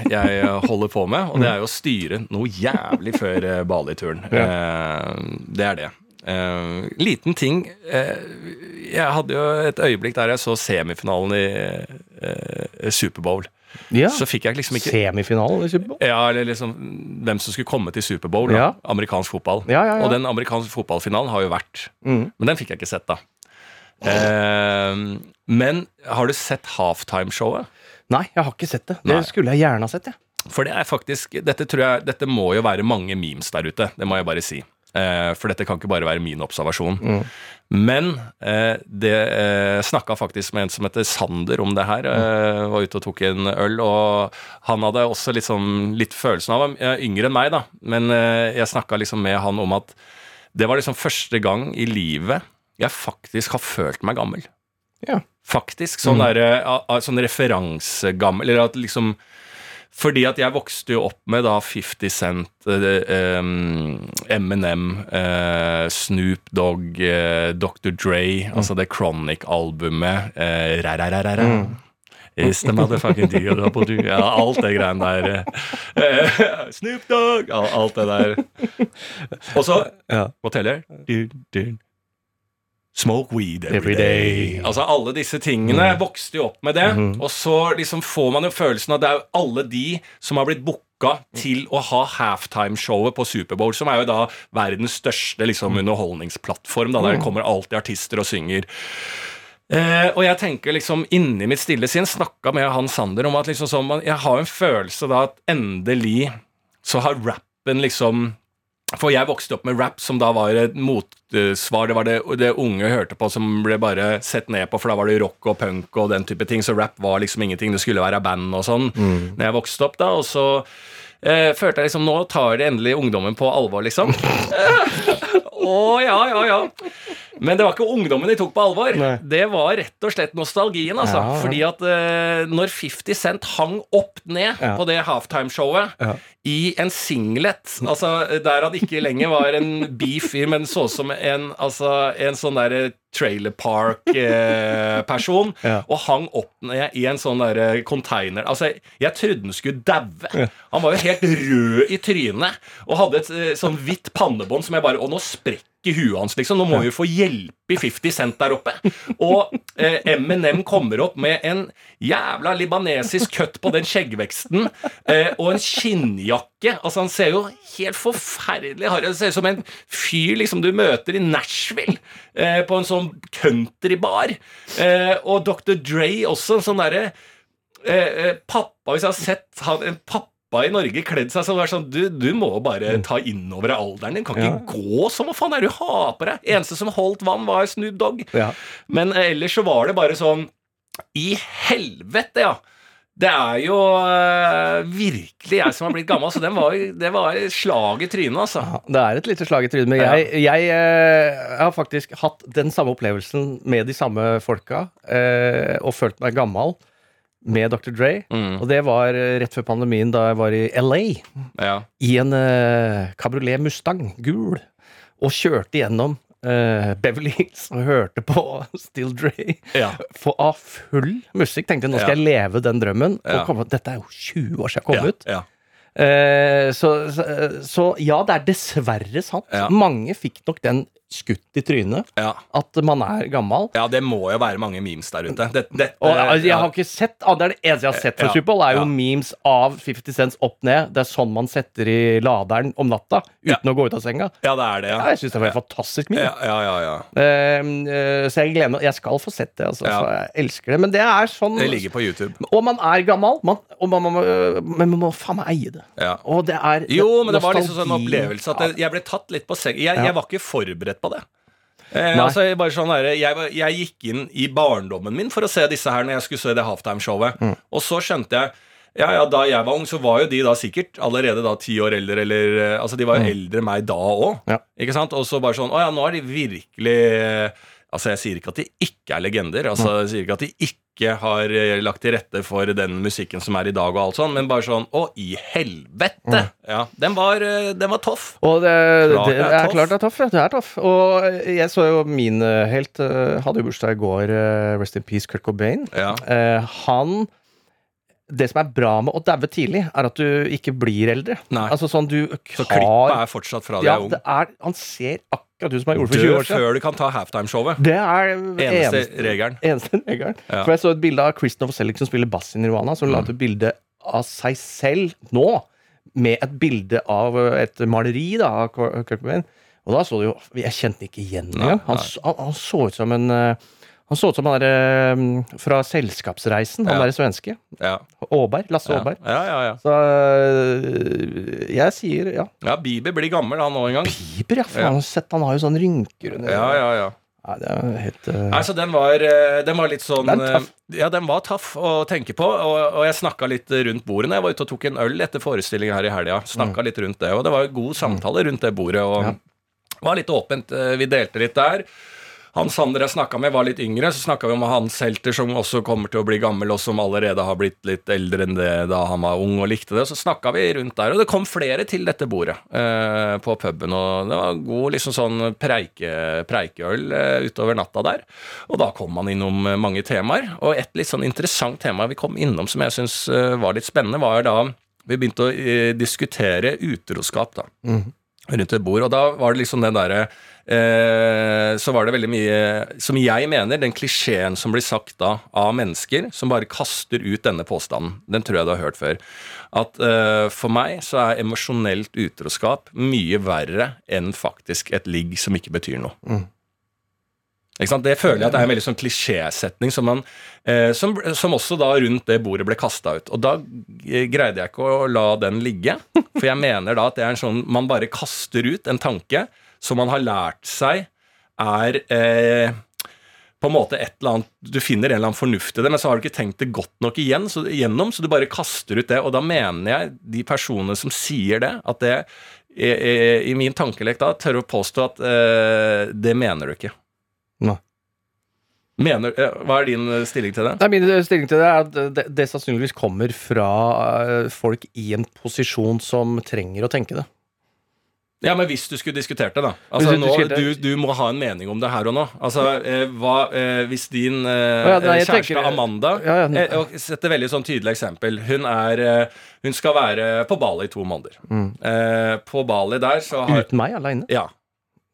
jeg holder på med, og det er jo å styre noe jævlig før eh, Bali-turen. Ja. det er det. Eh, liten ting eh, Jeg hadde jo et øyeblikk der jeg så semifinalen i eh, Superbowl. Ja. Så fikk jeg liksom ikke Semifinalen i Superbowl? ja, eller liksom hvem som skulle komme til Superbowl. Ja. Amerikansk fotball. Ja, ja, ja. Og den amerikanske fotballfinalen har jo vært. Mm. Men den fikk jeg ikke sett, da. Eh, men har du sett halftime-showet? Nei, jeg har ikke sett det. Det Nei. skulle jeg gjerne ha sett, jeg. For det er faktisk Dette jeg Dette må jo være mange memes der ute. Det må jeg bare si. Eh, for dette kan ikke bare være min observasjon. Men eh, det eh, snakka faktisk med en som heter Sander om det her. Eh, var ute og tok en øl, og han hadde også liksom litt følelsen av Han er yngre enn meg, da, men eh, jeg snakka liksom med han om at det var liksom første gang i livet jeg faktisk har følt meg gammel. Ja. Faktisk. Sånn, der, eh, sånn referansegammel. Eller at liksom fordi at jeg vokste jo opp med da 50 Cent, eh, em, Eminem, eh, Snoop Dogg, eh, Dr. Dre, altså det Chronic-albumet. Eh, ra-ra-ra-ra-ra. Is the motherfucking deal? Ja, alt det greiene der. Eh, Snoop Dogg! al- Alt det der. Og så. Hva teller? Du, du. Smoke weed every, Every day. day. Mm. Altså Alle disse tingene vokste jo opp med det. Mhm. Og så liksom får man jo følelsen av at det er jo alle de som har blitt booka til å ha halftime-showet på Superbowl, som er jo da verdens største liksom, underholdningsplattform. Da, der Mm. kommer alltid artister og synger. Eh, og jeg tenker liksom inni mitt stille sinn snakka med han Sander om at liksom sånn, jeg har en følelse da at endelig så har rappen liksom For jeg vokste opp med rap, som da var et motsvar. Det var det, det unge hørte på som ble bare sett ned på, for da var det rock og punk og den type ting. Så rap var liksom ingenting. Det skulle være band og sånn Mm. Når jeg vokste opp, da. Og så eh, følte jeg liksom Nå tar det endelig ungdommen på alvor, liksom. Å, ja, ja, ja. Men det var ikke ungdommen de tok på alvor. Nei. Det var rett og slett nostalgien, altså. Ja, ja. Fordi at uh, når 50 Cent hang opp ned Ja. på det halftime-showet Ja. i en singlet, altså der han ikke lenger var en beef i, men så ut som en, altså, en sånn derre trailer park-person, Ja. og hang opp ned i en sånn der container. Altså, jeg trodde han skulle daue. Han var jo helt rød i trynet og hadde et eh, sånn hvitt pannebånd som jeg bare Og nå sprekker huet hans, liksom. Nå må vi få hjelp i 50 Cent der oppe. Og eh, Eminem kommer opp med en jævla libanesisk kutt på den skjeggveksten eh, og en skinnjakke. Altså, han ser jo helt forferdelig harry ut. Ser ut som en fyr liksom du møter i Nashville, eh, på en sånn countrybar. Eh, og Dr. Dre også, en sånn derre eh, eh, pappa Hvis jeg har sett han, en pappa i Norge kledd seg sånn, sånn du, du må bare ta innover deg alderen din. Kan ikke gå sånn. Hva faen er det du har på deg? Eneste som holdt vann, var Snoop Dogg. Ja. Men ellers så var det bare sånn I helvete, ja! Det er jo uh, virkelig jeg som har blitt gammel, så den var, det var slag i trynet, altså. Ja, Det er et lite slag i trynet, men jeg, jeg, eh, har faktisk hatt den samme opplevelsen med de samme folka, uh, og følt meg gammel med Dr. Dre. Mm. Og det var rett før pandemien, da jeg var i LA, Ja. i en Cabriolet Mustang, gul, og kjørte gjennom eh, Beverly Hills og hørte på Still Dre Ja. for, av full musikk. Tenkte nå skal jeg leve den drømmen. Komme, dette er jo 20 år siden jeg kom ut. Ja. Uh, så, så, så ja, det er dessverre sant. Ja. Mange fikk nok den skutt i trynet. Ja. At man er gammel. ja, det må jo være mange memes der ute. Det, det, Og altså, jeg har ikke sett ah, Det er det eneste jeg har sett fra Ja. Superbowl, er jo Ja. memes av 50 Cents opp ned. Det er sånn man setter i laderen om natta uten å gå ut av senga. ja, det er det, Ja, jeg syns det var et fantastisk meme. Ja, ja, ja, ja. Eh, så jeg gleder meg Jeg skal få sett det, altså. Ja. For jeg elsker det. Men det er sånn Det ligger på YouTube. Og man er gammel, man, man, man, men man må faen meg eie det. Ja. Og det er Jo, men det var liksom sånn opplevelse at jeg, jeg ble tatt litt på seng. Jeg, jeg var ikke forberedt på det. Eh, altså, bare sånn der, jeg, jeg gikk inn i barndommen min for å se disse her når jeg skulle se det halftime-showet. Mm. Og så skjønte jeg ja, ja, Da jeg var ung, så var jo de da sikkert allerede da ti år eldre. Eller, eh, altså De var jo eldre enn meg da òg. Mm. Ja. Ikke sant? Og så bare sånn Å ja, nå er de virkelig eh, Altså Jeg sier ikke at de ikke er legender. Altså Jeg sier ikke at de ikke har eh, lagt til rette for den musikken som er i dag, og alt sånn, men bare sånn Å, i helvete! Ja, Den var, eh, den var toff. Og det, Klart det det er er klart det er toff. Ja. Det er toff. Og jeg så jo min eh, helt Hadde jo bursdag i går. Rest in peace, Kurt Cobain. Ja. Eh, han Det som er bra med å daue tidlig, er at du ikke blir eldre. Nei. Altså sånn du Så klippet er fortsatt fra deg Ja, ung. er, han ser akkurat ut som han gjorde for 20 år siden. før du kan ta halftime-showet. Det er Eneste regelen. Eneste regelen. Ja. For jeg så et bilde av Christopher Novoselic som spiller bass i Nirvana, som la ut et bilde av seg selv nå, med et bilde av eh, et maleri da, av Cobain. Og da så du jo Jeg kjente ikke igjen engang. Han, han, han så ut som en eh, Han så ut som han der eh, fra Selskapsreisen, han Ja. derre svenske. Ja. Åberg. Lasse Ja. Åberg. ja, ja, ja. Så eh, jeg sier ja. ja, Bieber blir gammel, han òg en gang. Bieber, ja. Har sett han har jo sånn rynker under Ja, ja, ja. Nei, det er helt eh, Nei, så den var, eh, den var litt sånn Den er tøff. eh, Ja, den var tøff å tenke på. Og, og jeg snakka litt rundt bordet når jeg var ute og tok en øl etter forestillingen her i helga. Snakka litt rundt det, og det var jo god samtale rundt det bordet. Og var litt åpent. eh, Vi delte litt der. Han Sander jeg snakka med, var litt yngre. Så snakka vi om hans helter som også kommer til å bli gammel, og som allerede har blitt litt eldre enn det da han var ung og likte det. Så snakka vi rundt der, og det kom flere til dette bordet eh, på puben. Og det var god liksom sånn preike, preikeøl eh, utover natta der. Og da kom man innom eh, mange temaer. Og et litt sånn interessant tema vi kom innom som jeg syns eh, var litt spennende, var da vi begynte å eh, diskutere utroskap. da rundt et bord. Og da var det liksom den derre Så var det veldig mye Som jeg mener, den klisjeen som blir sagt da av mennesker som bare kaster ut denne påstanden, den tror jeg du har hørt før. At eh, for meg så er emosjonelt utroskap mye verre enn faktisk et ligg som ikke betyr noe. Sant? Det føler jeg at det er en veldig sånn klisjésetning som, man, eh, som, som også da rundt det bordet ble kasta ut. Og da eh, greide jeg ikke å la den ligge, for jeg mener da at det er en sånn man bare kaster ut en tanke som man har lært seg er eh, på en måte et eller annet Du finner en eller annen fornuft i det, men så har du ikke tenkt det godt nok igjen, så, igjennom, så du bare kaster ut det. Og da mener jeg de personene som sier det, at det i, min tankelek da tør å påstå at eh, det mener du ikke. Nei. Mener, eh, hva er din eh, stilling til det? Nei, Min stilling til det er at det, det sannsynligvis kommer fra eh, folk i en posisjon som trenger å tenke det. Ja, men hvis du skulle diskutert det, da. Altså, du nå, du, du må ha en mening om det her og nå. Altså, eh, hva, eh, Hvis din eh, ja, nei, kjæreste tenker- Amanda Ja, ja. eh, Sett et veldig sånn tydelig eksempel. Hun, er, eh, hun skal være på Bali i to måneder. Mm. Eh, på Bali der så har Uten meg aleine. Ja.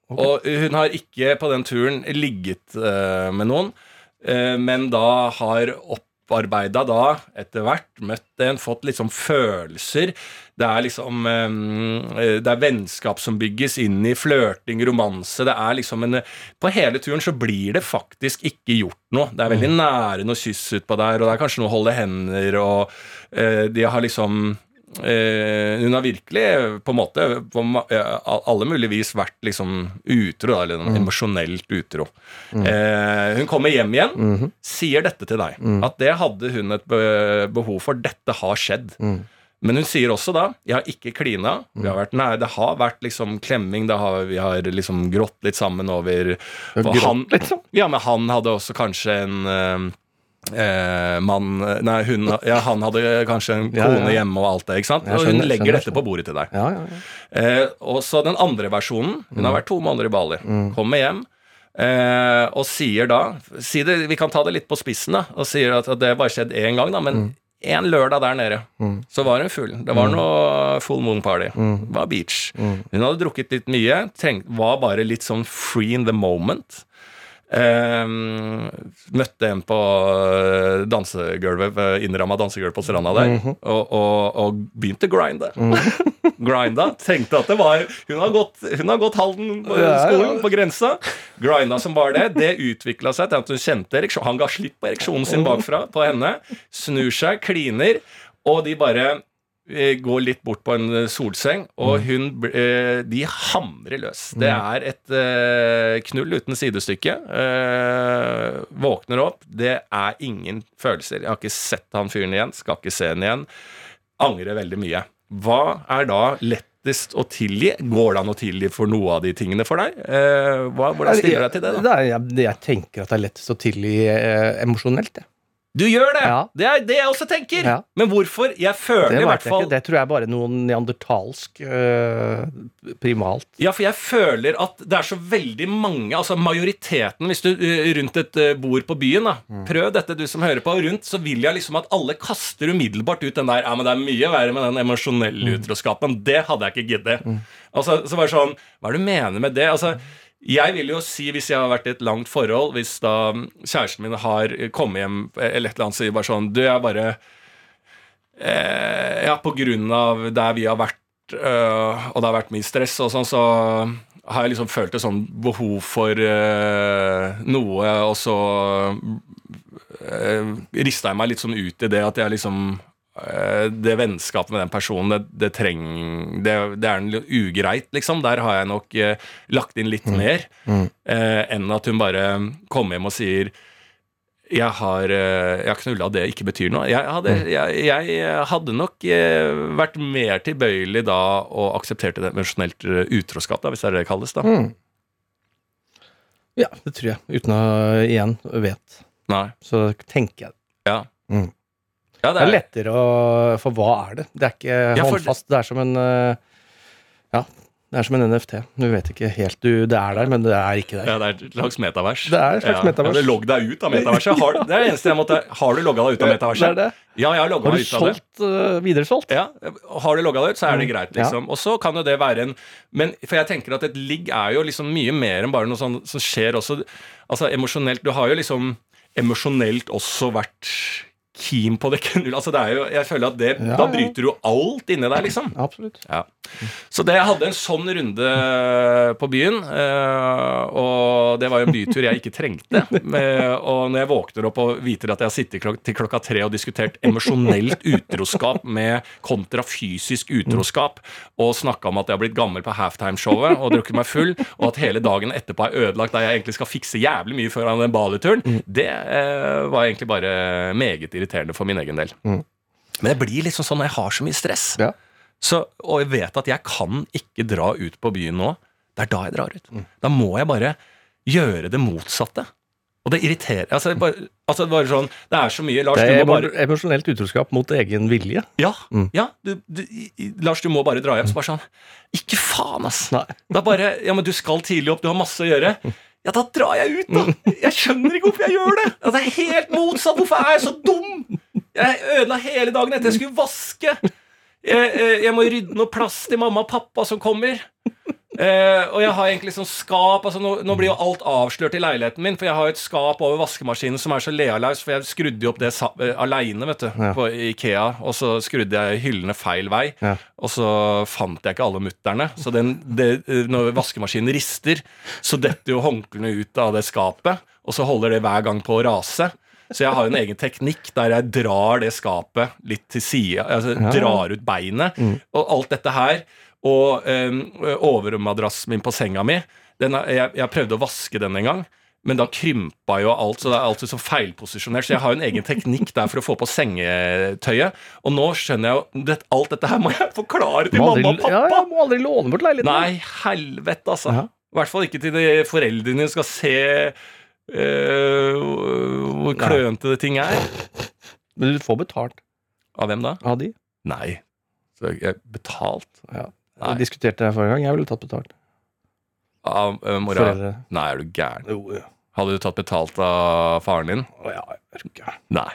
Okay. Og hun har ikke på den turen ligget med noen, eh, men da har opparbeida da, etter hvert, møtt en, fått liksom følelser. Det er liksom eh, Det er vennskap som bygges inn i flørting, romanse. Det er liksom en På hele turen så blir det faktisk ikke gjort noe. Det er veldig nære noe kyss utpå der, og det er kanskje noe å holde hender, og eh, de har liksom Eh, hun har virkelig på en måte på eh, alle mulige vis vært liksom utro, da, eller emosjonelt utro. Eh, hun kommer hjem igjen, sier dette til deg. At det hadde hun et behov for. Dette har skjedd. Men hun sier også da Jeg har ikke klina. Vi har vært nei, Det har vært liksom klemming. Har, vi har liksom grått litt sammen over Grått han, sånn? Ja, men han hadde også kanskje en eh, man, Nei, hun Ja, han hadde kanskje en kone ja. hjemme og alt det, ikke sant? Og hun legger dette på bordet til deg. Ja, ja, ja. Eh, og så den andre versjonen. Hun har vært to måneder i Bali. Kommer hjem eh, og sier da si det, Vi kan ta det litt på spissen, da. Og sier at, at det bare skjedde én gang, da. Men en lørdag der nede, så var hun full. Det var noe full moon party. Det var beach. Hun hadde drukket litt mye. Trengt, var bare litt sånn free in the moment. Ehm, møtte en på eh, dansegulvet, eh, innramma dansegulv på stranda der, og, og, og begynte å grinde. Grinda. Tenkte at det var Hun har gått, hun har gått halden på ja. skolen, på grensa. Grinda som var det. Det utvikla seg til at hun kjente ereksjon. Han ga slipp på ereksjonen sin bakfra på henne. Snur seg, kliner, og de bare eh, går litt bort på en eh, solseng, og hun eh, De hamrer løs. Det er et eh, knull uten sidestykke. Eh, våkner opp. Det er ingen følelser. Jeg har ikke sett han fyren igjen. Skal ikke se han igjen. Angrer veldig mye. Hva er da lettest å tilgi? Går det an å tilgi for noe av de tingene for deg? Eh, hva, hvordan stiller du deg til det? da? Det er, jeg, jeg tenker at det er lettest å tilgi eh, emosjonelt. jeg. Du gjør det! Ja. Det er det jeg også tenker. Ja. Men hvorfor? Jeg føler i hvert fall det tror jeg bare noe neandertalsk øh, primalt. Ja, for jeg føler at det er så veldig mange Altså majoriteten Hvis du eh, rundt et eh, bord på byen da Prøv dette, du som hører på. Rundt så vil jeg liksom at alle kaster umiddelbart ut den der Ja, men det er mye verre med den emosjonelle utroskapen. Det hadde jeg ikke giddet. Altså, så bare sånn Hva er det du mener med det? Altså jeg vil jo si, hvis jeg har vært i et langt forhold, hvis da kjæresten min har kommet hjem eller et eller annet, sier bare sånn Du, jeg bare eh, Ja, på grunn av der vi har vært, øh, og det har vært mye stress og sånn, så har jeg liksom følt et sånn behov for øh, noe, og så øh, rista jeg meg litt sånn ut i det at jeg liksom det vennskapet med den personen, det, det treng, det, det er en ugreit, liksom. Der har jeg nok eh, lagt inn litt mer eh, enn at hun bare kommer hjem og sier jeg har, eh, jeg har knulla det ikke betyr noe. Jeg hadde, jeg, jeg hadde nok eh, vært mer tilbøyelig da og aksepterte det emosjonelt eh, utroskap, da, hvis det er det det kalles. da. Ja, det tror jeg. Uten å igjen vet. Nei. Så tenker jeg det. Ja. Mm. Ja, Det er lettere å For hva er det? Det er ikke Ja, håndfast. Det er som en øh, Ja, det er som en NFT. Du vet ikke helt du Det er der, men det er ikke der. Ja, det er et slags metavers. Det er et slags ja. metavers. Ja, det Logg deg ut av metaverset. Har, det er det eneste jeg måtte Har du logga deg ut av metaverset? Det er det. Ja, jeg har logga Har meg ut av det. solgt, du videresolgt? Ja, Har du logga deg ut, så er det Mm. greit, liksom. Og så kan jo det være en Men for jeg tenker at et ligg er jo liksom mye mer enn bare noe sånt som skjer også Altså emosjonelt Du har jo liksom emosjonelt også vært keen på det. Altså det er jo Jeg føler at det Ja, Da bryter du alt inni deg, liksom. Absolutt. Ja. Så det, jeg hadde en sånn runde på byen, eh, og det var jo en bytur jeg ikke trengte. Eh, Og når jeg våkner opp og viter at jeg har sittet til klokka tre og diskutert emosjonelt utroskap med kontra fysisk utroskap, og snakka om at jeg har blitt gammel på halftime-showet og drukket meg full, og at hele dagen etterpå er ødelagt da jeg egentlig skal fikse jævlig mye foran den Bali-turen, det eh, var egentlig bare meget irriterende for min egen del. Men det blir liksom sånn når jeg har så mye stress. Ja. Så, og jeg vet at jeg kan ikke dra ut på byen nå. Det er da jeg drar ut. Da må jeg bare gjøre det motsatte. Og det irriterer altså, bare, altså bare sånn, Det er så mye Lars, Det er bare emosjonelt utroskap mot egen vilje. Ja, ja du, du, Lars, du må bare dra hjem. Så bare sånn Ikke faen, ass! Nei. Da bare Ja, men du skal tidlig opp, du har masse å gjøre. Ja, da drar jeg ut, da! Jeg skjønner ikke hvorfor jeg gjør det! Ja, det er helt motsatt! Hvorfor er jeg så dum? Jeg ødela hele dagen etter jeg skulle vaske. Jeg, jeg, jeg må rydde noe plass til mamma og pappa som kommer. Uh, og jeg har egentlig sånn skap altså nå, nå blir jo alt avslørt i leiligheten min, for jeg har jo et skap over vaskemaskinen som er så lealaus, for jeg skrudde jo opp det sa- eh, aleine, Ja. på Ikea, og så skrudde jeg hyllene feil vei, Ja. og så fant jeg ikke alle mutterne. Så den, det, eh, når vaskemaskinen rister, så detter jo håndklærne ut av det skapet, og så holder det hver gang på å rase. Så jeg har en egen teknikk der jeg drar det skapet litt til sida, altså Ja. drar ut beinet, og alt dette her. Og um, overmadrassen min på senga mi den er, jeg, jeg prøvde å vaske den en gang, men da krympa jo alt, så det er alltid så feilposisjonert. Så jeg har en egen teknikk der for å få på sengetøyet. Og nå skjønner jeg jo det, Alt dette her må jeg forklare til aldri, mamma og pappa! ja, ja, må aldri låne bort leiligheten. Nei, helvete, altså. Ja. I hvert fall ikke til de foreldrene dine skal se hvor klønete det ting er. Men du får betalt Av hvem da? av de. Nei. Så jeg betalt Ja. Nei. Vi diskuterte det forrige gang. Jeg ville tatt betalt. av uh, mora? Foreldre. Nei, er du gæren? Jo, ja. Hadde du tatt betalt av faren din? Å, ja, jeg ikke Nei.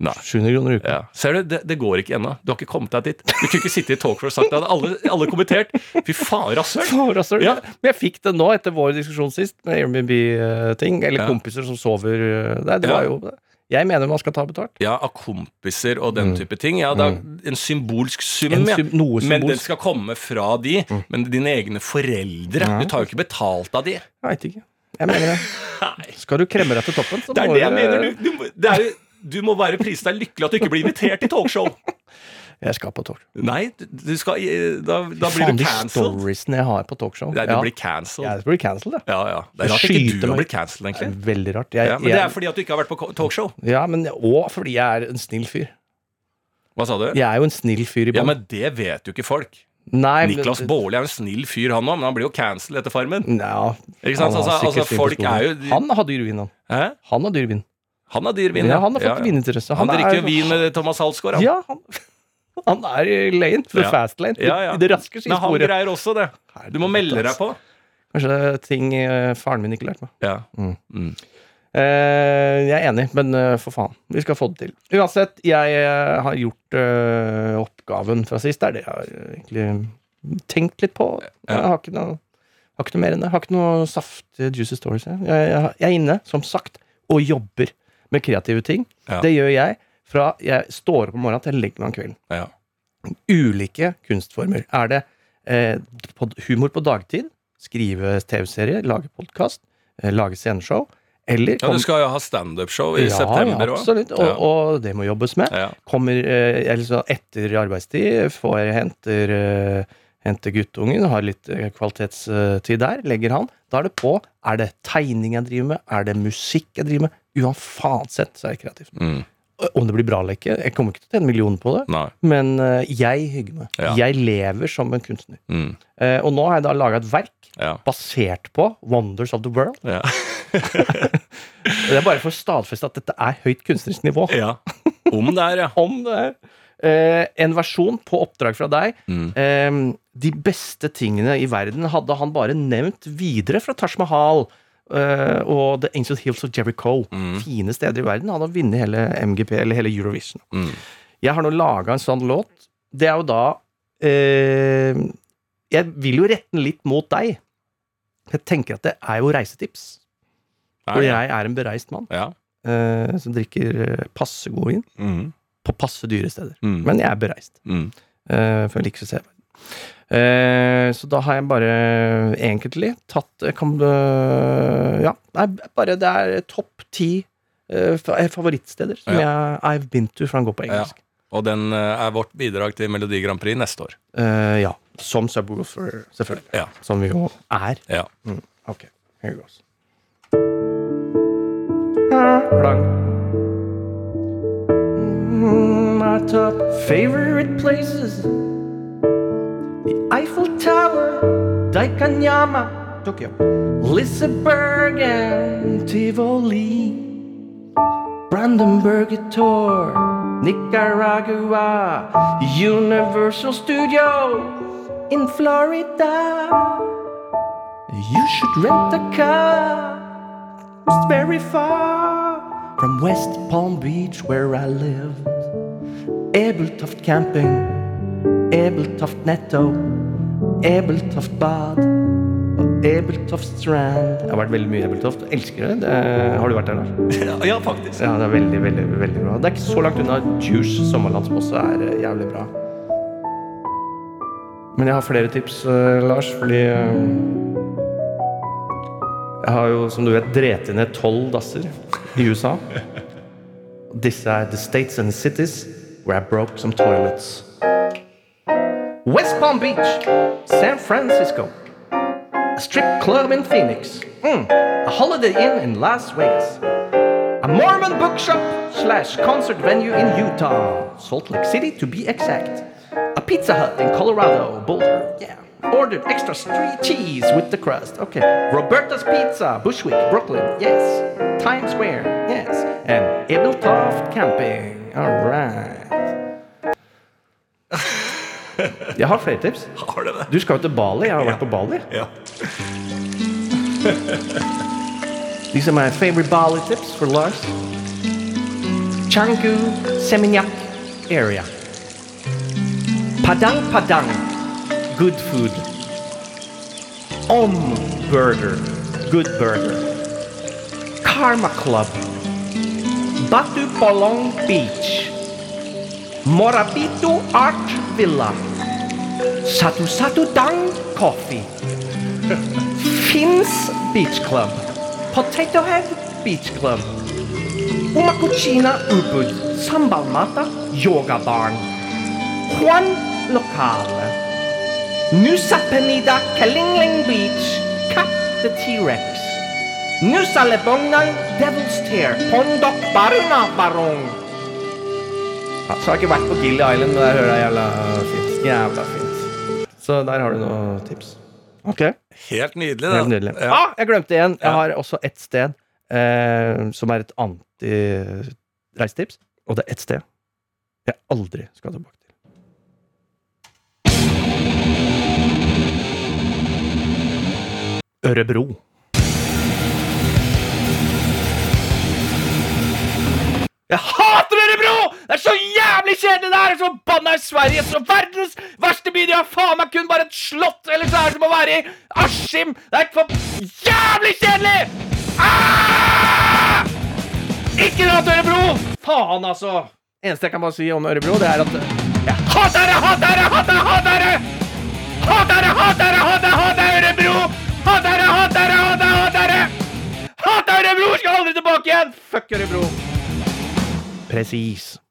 Nei. 700 kroner i uka. Ja. Ser du, det, det går ikke ennå. Du har ikke kommet deg dit. Du kunne ikke sitte i talkshow og sagt det. Hadde alle, alle kommentert. Fy faen, rasshøl! Ja. Men jeg fikk det nå, etter vår diskusjon sist, med Airbnb-ting. Eller Ja. kompiser som sover eh, Nei, det Ja. var jo Jeg mener man skal ta betalt. Ja, av kompiser og den type ting. Ja, det er en symbolsk sum, Mm. En sym- ja. Men den skal komme fra de. Men dine egne foreldre Ja. Du tar jo ikke betalt av de. Jeg veit ikke. Jeg mener det. Skal du kremme deg til toppen, så Det er det jeg du- mener. Du, du, må- det er, jo- du må være prisen deg lykkelig at du ikke blir invitert i talkshow. Jeg skal på talkshow. Nei, du- du skal Da, da blir Faen, du de cancelled. storiesene jeg har på talkshow. Nei, du ja. blir cancelled. det blir cancelled. Ja, ja. Det er rart ikke skyter du har meg. blitt cancelled, Det er egentlig. veldig rart. Jeg, Ja, men det er jeg, fordi at du ikke har vært på ko- talkshow. ja, men og fordi jeg er en snill fyr. Hva sa du? Jeg er jo en snill fyr i Ja, bånn. men det vet jo ikke folk. Nei, men- Niklas Baarli er en snill fyr, han òg, men han blir jo cancelled etter Farmen. Ja, Altså, altså, folk er jo Han har dyr vin, han. Hæ? Han har dyr vin. Han har dyr vin, Ja, han har fått Ja, ja. vininteresse. Han han drikker jo vin med Thomas Halsgaard, han. Ja, han, han er i lane, the Ja. fast lane. I det raske Men han greier også det. Du må melde deg på. Kanskje det er ting eh, faren min ikke lærte meg. Ja. Mm. Mm. Eh, jeg er enig, men eh, for faen. Vi skal få det til. Uansett, jeg eh, har gjort eh, oppgaven fra sist. Det er det jeg har egentlig tenkt litt på. Jeg har ikke noe, har ikke noe mer enn det. Jeg har ikke noe saftige, juicy stories. Jeg, jeg, jeg, er inne, som sagt, og jobber med kreative ting. Ja. Det gjør jeg fra jeg står opp om morgenen til jeg legger meg om kvelden. Ja. Ulike kunstformer. Er det eh, humor på dagtid, skrive TV-serie, lage podkast, eh, lage sceneshow, eller ja, du skal jo ha standupshow i ja, september ja, òg. absolutt. Og, og det må jobbes med. Ja. Kommer altså etter arbeidstid, får jeg henter, eh, henter guttungen, har litt eh, kvalitetstid der, legger han. Da er det på. Er det tegning jeg driver med? Er det musikk jeg driver med? Uansett så er jeg kreativt. Mm. Om det blir bra eller ikke, jeg kommer ikke til å tjene millioner på det, Nei. men jeg hygger meg. Ja. Jeg lever som en kunstner. Mm. Og nå har jeg da laga et verk Ja. basert på Wonders of the World. Ja. Det er bare for å stadfeste at dette er høyt kunstnerisk nivå. ja. Om det er, ja. Om det er eh, en versjon på oppdrag fra deg. Mm. Eh, de beste tingene i verden hadde han bare nevnt videre fra Taj Mahal eh, og The Ancient Hills of Jericho. Mm. Fine steder i verden. Han har vunnet hele MGP, eller hele Eurovision. Mm. Jeg har nå laga en sånn låt. Det er jo da eh, Jeg vil jo rette den litt mot deg. Jeg tenker at det er jo reisetips. For jeg er en bereist mann Ja. eh, som drikker eh, passe god vin Mm. på passe dyre steder. Mm. Men jeg er bereist. Mm. eh, for jeg liker å se verden. Eh, så da har jeg bare egentlig tatt kan, eh, Ja, nei, bare det er topp ti eh, favorittsteder som Ja. jeg I've been to, for han går på Ja. Og den eh, er vårt bidrag til Melodi Grand Prix neste år. Uh, ja. Som Subwoofer, selvfølgelig. Ja. Som vi jo er. Ja. Ok, here goes. Mm, my top favorite places. The Eiffel Tower, Daikanyama, Tokyo, Liseberg and Tivoli, Brandenburg Tour, Nicaragua, Universal Studios in Florida. You should rent a car. It's very far from West Palm Beach where I lived. Ebeltoft Camping, Ebeltoft Netto, Ebeltoft Bad og Ebeltoft Strand. Jeg har vært veldig mye i Ebeltoft. Elsker det. det. Har du vært der, da? ja, faktisk. Ja, det er veldig, veldig, veldig bra. Det er ikke så langt unna Juice sommerland, som også er eh, jævlig bra. Men jeg har flere tips, eh, Lars, fordi eh, Jeg har jo, som du vet, drept ned tolv dasser i USA. Disse er The States and Cities where I broke some toilets. West Palm Beach, San Francisco, a strip club in Phoenix, Mm, a holiday inn in Las Vegas. A Mormon bookshop slash concert venue in Utah, Salt Lake City to be exact. A Pizza Hut in Colorado, Boulder, yeah. Ordered extra street cheese with the crust. Okay. Roberta's Pizza, Bushwick, Brooklyn, yes. Times Square. Yes. And Ebeltoft Camping. All right. Jeg har flere tips. Har du det? Du skal jo til Bali. Jeg har vært på Bali. Ja. These are my favorite Bali tips for Lars. Canggu Seminyak area. Padang Padang. Good food. Om Burger. Good burger. Karma Club. Batu Polong Beach. Morabito Art Villa. Satu Satu Dang Coffee. Finns Beach Club. Potato Head Beach Club. Umakuchina Ubud. Sambal Mata Yoga Barn. Juan Lokale. Nusa Penida Kalingling Beach. Cap the T-Rex. Nusa Lebongan Devil's Tear. Pondok Baruna Barong. Ja, så har jeg ikke vært på Gilly Island, men der hører jeg jævla fint. Jævla fint. Så der har du noen tips. Ok. Helt nydelig. da. Helt nydelig. Ja. Ah, jeg glemte igjen. Jeg har også ett sted eh, som er et anti-reisetips. Og det er ett sted jeg aldri skal tilbake til. Ørebro. Jeg hater Ørebro! Det er så jævlig kjedelig der! Det er så banna i Sverige! Så verdens verste by! De har faen meg kun bare et slott! Eller så er det som å være i Askim! Det er for jævlig kjedelig! Ah! Ikke dra til Ørebro! Faen, altså! Eneste jeg kan bare si om Ørebro, det er at Jeg hater det! Hater det! Hater det! Hater det! Hater det! Hater det! Det! dere, hat dere, hat dere! Hat dere, hat dere bror! Skal aldri tilbake igjen! Fuck Ørebro! Presis.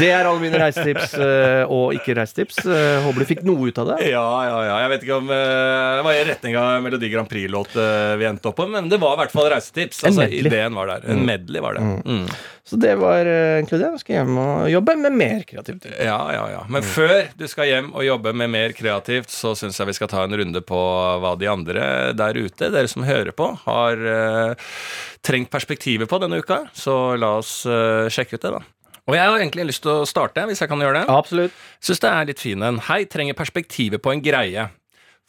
Det er alle mine reisetips eh, og ikke reisetips. Eh, Håper du fikk noe ut av det. Ja, ja, ja. Jeg vet ikke om eh, Det var i retning av Melodi Grand Prix-låt vi endte opp på, men det var i hvert fall reisetips. En Altså, medley. ideen var der. En medley var det. Mm. Så det var egentlig det. Jeg skal hjem og jobbe med mer kreativt. Ja, ja, ja. Men før du skal hjem og jobbe med mer kreativt, så syns jeg vi skal ta en runde på hva de andre der ute, dere som hører på, har uh, trengt perspektivet på denne uka. Så la oss uh, sjekke ut det, da. Og jeg har egentlig lyst til å starte, hvis jeg kan gjøre det. Absolutt. Syns det er litt fin en. Hei, trenger perspektivet på en greie.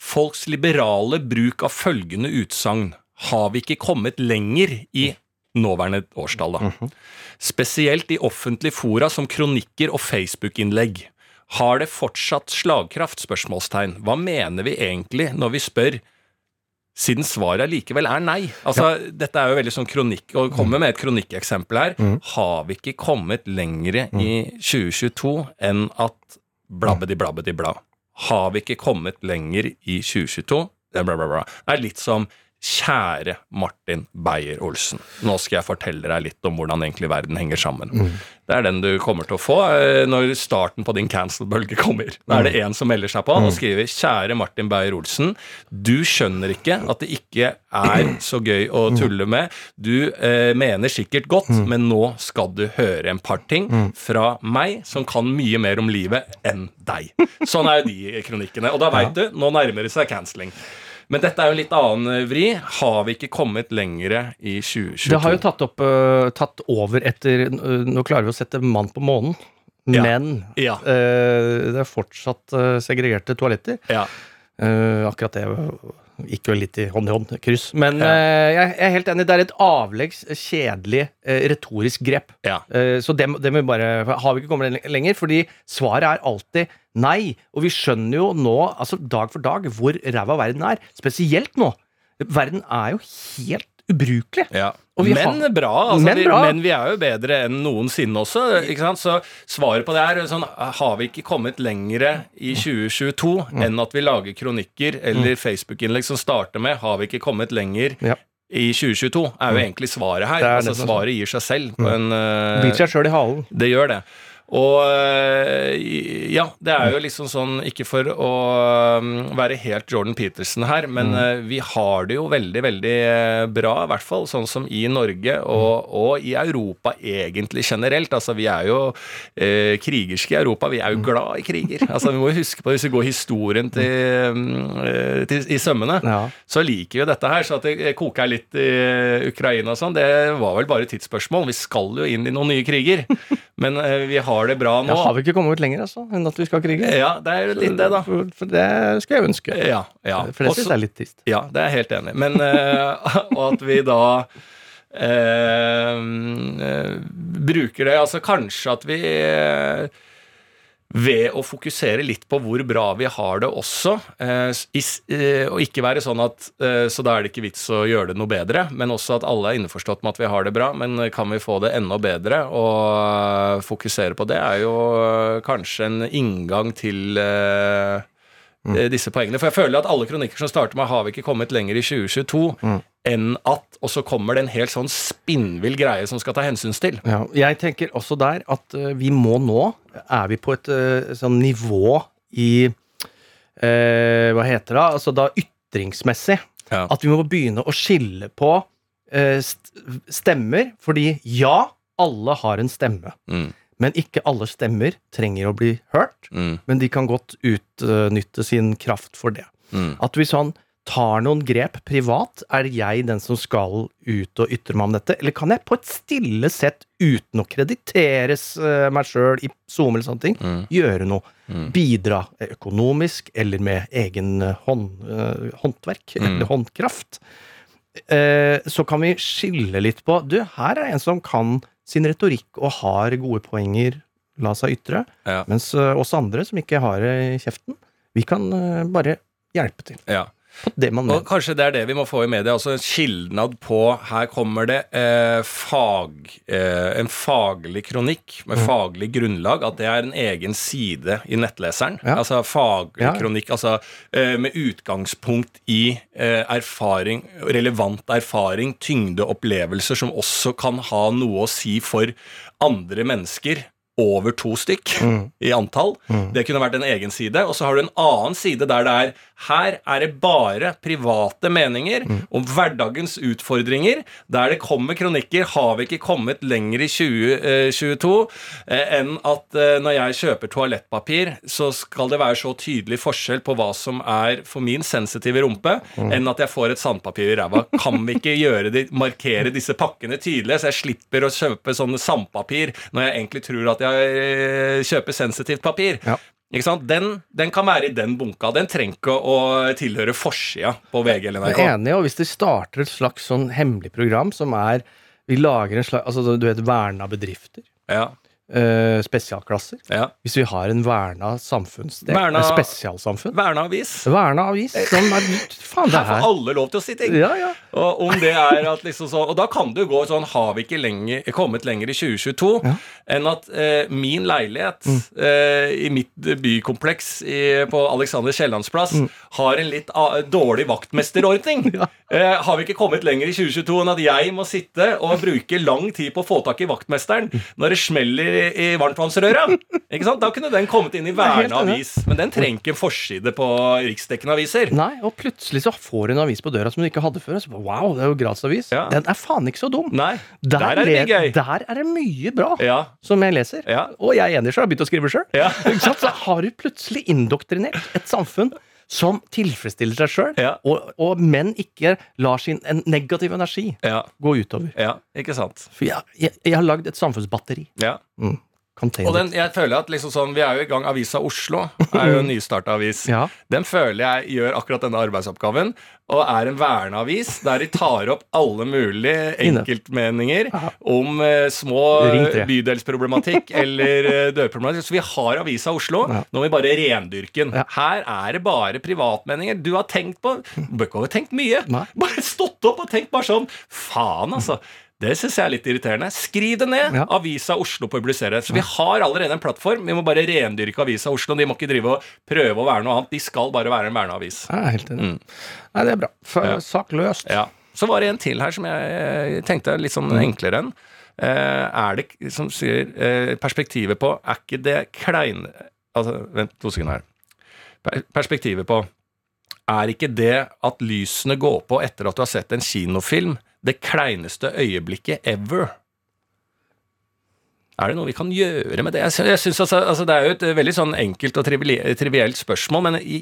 Folks liberale bruk av følgende utsagn. Har vi ikke kommet lenger i nåværende årstall, da? Spesielt i offentlige fora som kronikker og Facebook-innlegg. Har det fortsatt slagkraft? spørsmålstegn. Hva mener vi egentlig når vi spør? Siden svaret likevel er nei. Altså, Dette er jo veldig sånn kronikk, og kommer med et kronikkeksempel her. Har vi ikke kommet lengre i 2022 enn at blabbedi blabbedi bla? Har vi ikke kommet lenger i 2022? Bla, bla, bla, bla. Det er litt som Kjære Martin Beyer-Olsen. Nå skal jeg fortelle deg litt om hvordan egentlig verden henger sammen. Det er den du kommer til å få eh, når starten på din cancel-bølge kommer. Da er det en som melder seg på og skriver 'Kjære Martin Beyer-Olsen'. Du skjønner ikke at det ikke er så gøy å tulle med. Du eh, mener sikkert godt, men nå skal du høre en par ting fra meg som kan mye mer om livet enn deg. Sånn er jo de kronikkene. Og da veit du, nå nærmer det seg canceling. Men dette er jo en litt annen vri. Har vi ikke kommet lengre i 2022? Det har jo tatt, opp, uh, tatt over etter uh, Nå klarer vi å sette mann på månen, Ja. men Ja. Uh, det er fortsatt segregerte toaletter. Ja. Eh, akkurat det gikk jo litt i hånd i hånd, kryss. Men Ja. eh, jeg er helt enig, det er et avleggs, kjedelig, eh, retorisk grep. Ja. Eh, så det, det må vi bare Har vi ikke kommet le- lenger? Fordi svaret er alltid nei. Og vi skjønner jo nå, altså dag for dag, hvor ræva verden er. Spesielt nå. Verden er jo helt ubrukelig. Ja. Men har- bra, altså, Men vi, men vi er jo bedre enn noensinne også. Så svaret på det er sånn Har vi ikke kommet lengre i 2022 Mm. enn at vi lager kronikker eller Facebook-innlegg som starter med 'Har vi ikke kommet lenger Ja. i 2022'? er jo egentlig svaret her. Er Altså Svaret gir seg selv på en eh, Biter seg sjøl i halen. Det gjør det. Og eh, ja, det er jo liksom sånn Ikke for å um, være helt Jordan Peterson her, men mm. vi har det jo veldig, veldig eh, bra, i hvert fall sånn som i Norge og, og i Europa egentlig generelt. Altså, vi er jo eh, krigerske i Europa. Vi er jo glad i kriger. Altså, vi må jo huske på Hvis vi går historien til, mm, eh, til, i sømmene, Ja. så liker vi dette her. Så at det koker litt i Ukraina og sånn, det var vel bare et tidsspørsmål. Vi skal jo inn i noen nye kriger. Men eh, vi har det bra nå. Ja, har vi ikke kommet ut lenger altså, enn at vi skal krige? Ja, det er litt det, da. For, for det skulle jeg ønske. Ja, ja. For det syns jeg er litt trist. Ja, det er jeg helt enig i. Men eh, Og at vi da eh, eh, bruker det Altså kanskje at vi eh, ved å fokusere litt på hvor bra vi har det også, eh, eh, og ikke være sånn at eh, så da er det ikke vits å gjøre det noe bedre, men også at alle er innforstått med at vi har det bra, men kan vi få det enda bedre og fokusere på det, er jo kanskje en inngang til eh, disse poengene. For jeg føler at alle kronikker som starter med 'Har vi ikke kommet lenger i 2022', enn at Og så kommer det en helt sånn spinnvill greie som skal ta hensyn til. Ja, jeg tenker også der at vi må nå Er vi på et eh, sånn nivå i eh, Hva heter det? Altså da ytringsmessig. Ja. At vi må begynne å skille på eh, stemmer. Fordi ja, alle har en stemme. Mm. Men ikke alle stemmer trenger å bli hørt. Mm. Men de kan godt utnytte sin kraft for det. Mm. At vi sånn tar noen grep privat. Er jeg den som skal ut og ytre meg om dette, eller kan jeg på et stille sett, uten å krediteres eh, meg sjøl i Zoom eller sånne ting, Mm. gjøre noe? Mm. Bidra økonomisk eller med egen eh, hånd, eh, håndverk Mm. eller håndkraft. Eh, så kan vi skille litt på Du, her er en som kan sin retorikk og har gode poenger, la seg ytre. Ja. Mens oss andre som ikke har kjeften, vi kan bare hjelpe til Ja. På det man Og kanskje det er det vi må få i media, altså en skilnad på Her kommer det eh, fag, eh, en faglig kronikk med faglig grunnlag, at det er en egen side i nettleseren. Ja. Altså faglig Ja. kronikk, altså eh, med utgangspunkt i eh, erfaring, relevant erfaring, tyngde opplevelser som også kan ha noe å si for andre mennesker over to stykk Mm. i antall. Det kunne vært en egen side. Og så har du en annen side der det er her er det bare private meninger om hverdagens utfordringer. Der det kommer kronikker, har vi ikke kommet lenger i 2022 eh, enn at eh, når jeg kjøper toalettpapir, så skal det være så tydelig forskjell på hva som er for min sensitive rumpe, enn at jeg får et sandpapir i ræva. Kan vi ikke gjøre de, markere disse pakkene tydelig, så jeg slipper å kjøpe sånne sandpapir når jeg egentlig tror at jeg eh, kjøper sensitivt papir? Ja. Den, den kan være i den bunka. Den trenger ikke å tilhøre forsida på VG eller NRK. enig, og hvis de starter et slags sånn hemmelig program som er Vi lager en slags Altså, du vet, verna bedrifter. Ja, eh, spesialklasser. ja. Hvis vi har en verna samfunnsdel, Verna- spesialsamfunn. Verna avis. Verna avis. Som er, faen, det Her får alle lov til å si ting. Ja, ja. Og om det er at liksom så, Og da kan det jo gå sånn Har vi ikke lenger, kommet lenger i 2022 Ja. enn at eh, min leilighet eh, i mitt bykompleks i, på Alexander Kiellands plass har en litt ah, dårlig vaktmesterordning? Eh, har vi ikke kommet lenger i 2022 enn at jeg må sitte og bruke lang tid på å få tak i vaktmesteren når det smeller i, i varmtvannsrøra? Ikke sant? Da kunne den kommet inn i er Verna avis. Men den trenger ikke en forside på riksdekkende aviser. Nei, og plutselig så får du en avis på døra som du ikke hadde før. Og så wow, det er jo gratisavis. Ja. Den er faen ikke så dum. Nei, Der, der er det mye gøy. Der er det mye bra Ja, som jeg leser. Ja. Og jeg er enig, sjøl, har begynt å skrive sjøl. ja. Så har du plutselig indoktrinert et samfunn som tilfredsstiller seg sjøl, Ja. og, og, men ikke lar sin en negativ energi Ja, gå utover. ja, ikke sant. For jeg, jeg, jeg har lagd et samfunnsbatteri. Ja. Mm. Container. Og den, jeg føler at liksom sånn, Vi er jo i gang. Avisa Oslo er jo en nystarta avis. Ja. Den føler jeg gjør akkurat denne arbeidsoppgaven. Og er en verneavis der de tar opp alle mulige enkeltmeninger om eh, små bydelsproblematikk eller eh, dørproblematikk. Så vi har Avisa Oslo. Ja. Nå må vi bare rendyrke den. Ja. Her er det bare privatmeninger. Du har tenkt på Bør ikke ha tenkt mye. Nei. Bare stått opp og tenkt bare sånn Faen, altså. Det syns jeg er litt irriterende. Skriv det ned! Ja. Avisa Oslo publiserer. Så vi har allerede en plattform. Vi må bare rendyrke Avisa Oslo. De må ikke drive og prøve å være noe annet. De skal bare være en verneavis. Jeg er helt enig. Mm. Nei, det er bra. For, Ja. Sak løst. Ja. Så var det en til her som jeg eh, tenkte er litt sånn enklere enn. eh, er det som sier eh, perspektivet på Er ikke det klein... Altså, vent to sekunder her. Perspektivet på Er ikke det at lysene går på etter at du har sett en kinofilm, det kleineste øyeblikket ever? Er det noe vi kan gjøre med det? Jeg synes altså, altså Det er jo et eh, veldig sånn enkelt og trivielt spørsmål, men i,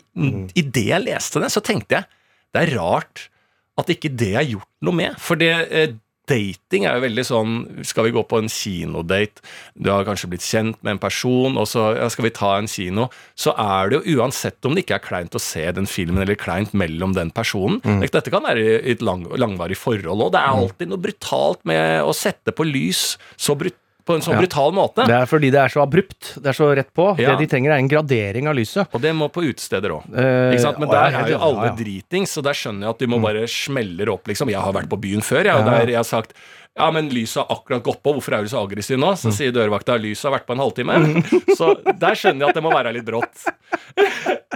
i det jeg leste det, så tenkte jeg det er rart at ikke det er gjort noe med. For det, eh, dating er jo veldig sånn Skal vi gå på en kinodate? Du har kanskje blitt kjent med en person, og så ja, skal vi ta en kino. Så er det jo uansett om det ikke er kleint å se den filmen, eller kleint mellom den personen. Dette kan være i et lang, langvarig forhold òg. Det er alltid noe brutalt med å sette på lys så brut på en sånn Ja. brutal måte. Det er fordi det er så abrupt. Det er så rett på. Ja. Det de trenger, er en gradering av lyset. Og det må på utesteder òg. Eh, Men der er jo alle. Mm. dritings, så der skjønner jeg at du må bare smeller opp, liksom. Jeg har vært på byen før, jeg, og der jeg har sagt ja, men lyset har akkurat gått på, hvorfor er du så aggressiv nå? Mm. Så sier dørvakta lyset har vært på en halvtime. Så der skjønner jeg at det må være litt brått.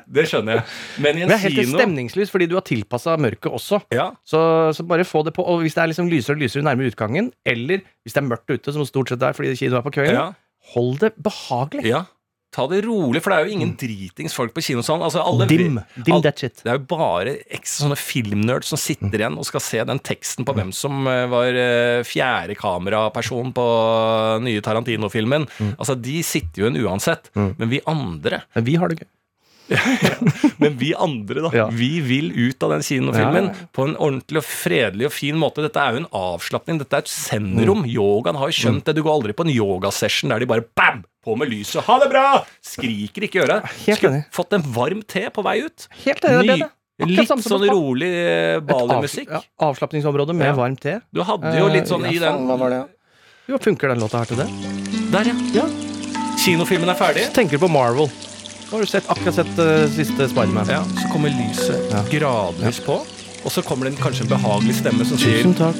Det skjønner jeg. Men i en Men det er helt kino stemningslys, fordi du har tilpassa mørket også. ja, Så, så bare få det på. Og hvis det er liksom lysere og lysere nærmere utgangen, eller hvis det er mørkt ute, som stort sett er fordi kinoen er på kvelden, ja, hold det behagelig. ja. Ta det rolig, for det er jo ingen dritings folk på kino sånn. Altså, alle Dim. Dim all, that shit. Det er jo bare ekstra sånne filmnerds som sitter igjen og skal se den teksten på hvem som eh, var uh, fjerde kameraperson på nye Tarantino-filmen. Altså, de sitter jo igjen uansett. Men vi andre Men vi har det gøy. Men vi andre, da. Vi vil ut av den kinofilmen på en ordentlig og fredelig og fin måte. Dette er jo en avslapning. Dette er et sendrom. Yogaen har jo skjønt det. Du går aldri på en yogasession der de bare bam! På med lyset. Ha det bra! Skriker ikke i øret. Skulle fått en varm te på vei ut. Helt enig. Ny- Litt sånn rolig eh, Bali-musikk. Av, Ja, avslapningsområde med Ja. varm te. Du hadde jo litt sånn Eh, i den Hva var det? Jo, funker den låta her til det? Der, ja. Ja. Kinofilmen er ferdig. Så tenker du på Marvel. Nå har du sett, akkurat sett uh, siste Spiderman. Ja, så kommer lyset Ja. gradvis på, og så kommer det en, kanskje en behagelig stemme som sier Tusen takk.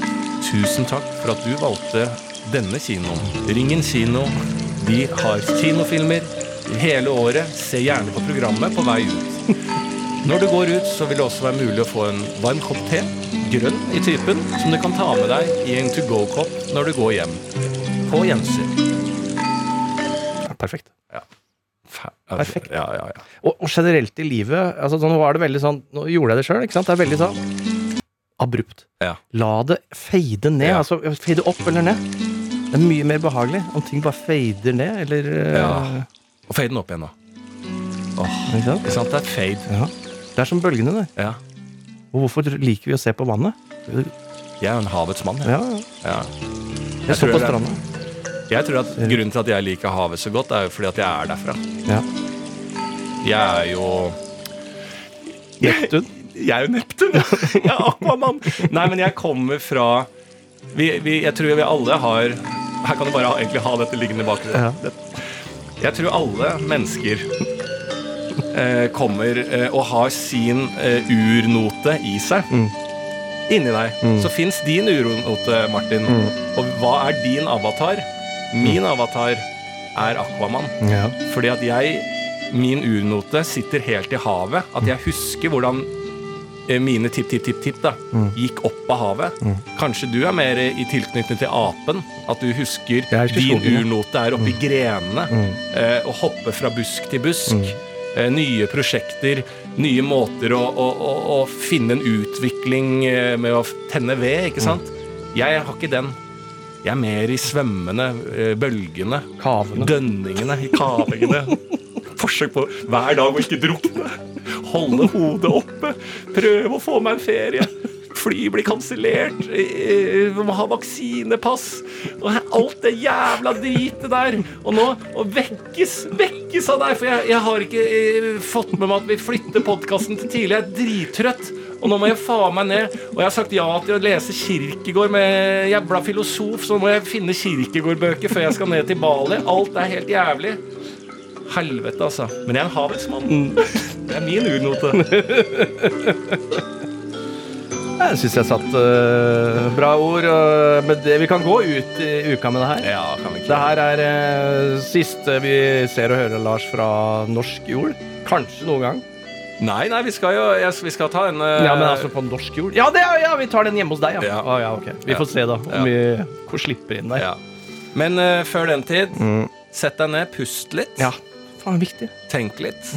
Tusen takk for at du valgte denne kinoen. Ringen kino. De har kinofilmer hele året. Se gjerne på programmet på vei ut. Når du går ut, så vil det også være mulig å få en varm kopp te, grønn i typen, som du kan ta med deg i en to go-kopp når du går hjem. På gjensyn. Ja, perfekt. Fa- Perfekt. Ja, ja, ja. Og, og generelt i livet altså, Nå var det veldig sånn Nå gjorde jeg det sjøl, ikke sant? Det er veldig sånn abrupt. Ja. La det fade ned. Altså fade opp eller ned. Det er mye mer behagelig om ting bare fader ned, eller eh, Ja. Og fade den opp igjen, da. Ikke sant? Ikke sant? Det er fade. Ja. Det er som bølgene, det. Ja. Og hvorfor liker vi å se på vannet? Jeg er en havets mann. Jeg. Ja, ja. Ja. Jeg så tror på stranda. Jeg tror at Grunnen til at jeg liker havet så godt, er jo fordi at jeg er derfra. Ja. Jeg er jo Neptun. Jeg er jo Neptun! Jeg er Aquaman! Nei, men jeg kommer fra vi, vi, Jeg tror vi alle har Her kan du bare egentlig ha dette liggende bak Ja. Jeg tror alle mennesker eh, kommer eh, og har sin eh, urnote i seg. Mm. Inni deg. Så fins din urnote, Martin. Mm. Og hva er din avatar? Min avatar er Aquaman. Ja. Fordi at jeg, min urnote sitter helt i havet. At jeg husker hvordan eh, mine tipp-tipp-tipp-tipp da gikk opp av havet. Kanskje du er mer i tilknytning til apen. At du husker din urnote er oppi grenene. Eh, og hopper fra busk til busk. Eh, nye prosjekter, nye måter å, å, å, å finne en utvikling eh, med å tenne ved, ikke sant? Jeg har ikke den. Jeg er mer i svømmende, eh, bølgene. Kavene. Dønningene i kavingene. Forsøk på hver dag å ikke drukne. Holde hodet oppe. Prøve å få meg en ferie. Fly blir kansellert. eh, Vi må ha vaksinepass. Alt det jævla dritet der. Og nå å vekkes, vekkes av deg. For jeg, jeg har ikke eh, fått med meg at vi flytter podkasten til tidlig. Jeg er drittrøtt. Og nå må jeg faen meg ned. Og jeg har sagt ja til å lese Kirkegård med jævla filosof, så nå må jeg finne Kirkegård-bøker før jeg skal ned til Bali. Alt er helt jævlig. Helvete, altså. Men jeg er en havets mann. Det er min urnote. Jeg syns jeg satt uh, bra ord. Uh, men det, vi kan gå ut i uka med det her. Ja, kan vi Det her er uh, siste vi ser og hører Lars fra norsk jord. Kanskje noen gang. Nei, nei, vi skal jo jeg, Vi skal ta en uh, Ja, men altså på norsk jord. Ja, det, er- ja vi tar den hjemme hos deg, ja. Ja. Å, ja okay. Vi Ja. får se, da, om Ja. vi hvor slipper inn der. ja. Men uh, før den tid, sett deg ned, pust litt, Ja. Faen, viktig. tenk litt.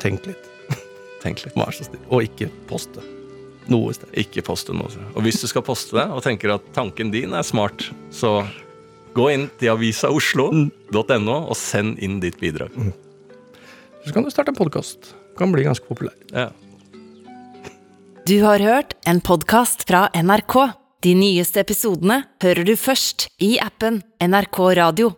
Tenk litt. Tenk litt. Vær så snill. Og ikke poste noe sted. Ikke poste noe. Og hvis du skal poste det, og tenker at tanken din er smart, så gå inn til avisaoslo.no og send inn ditt bidrag. Så kan du starte en podkast. Kan bli ganske populær. Ja. Du har hørt en podkast fra NRK. De nyeste episodene hører du først i appen NRK Radio.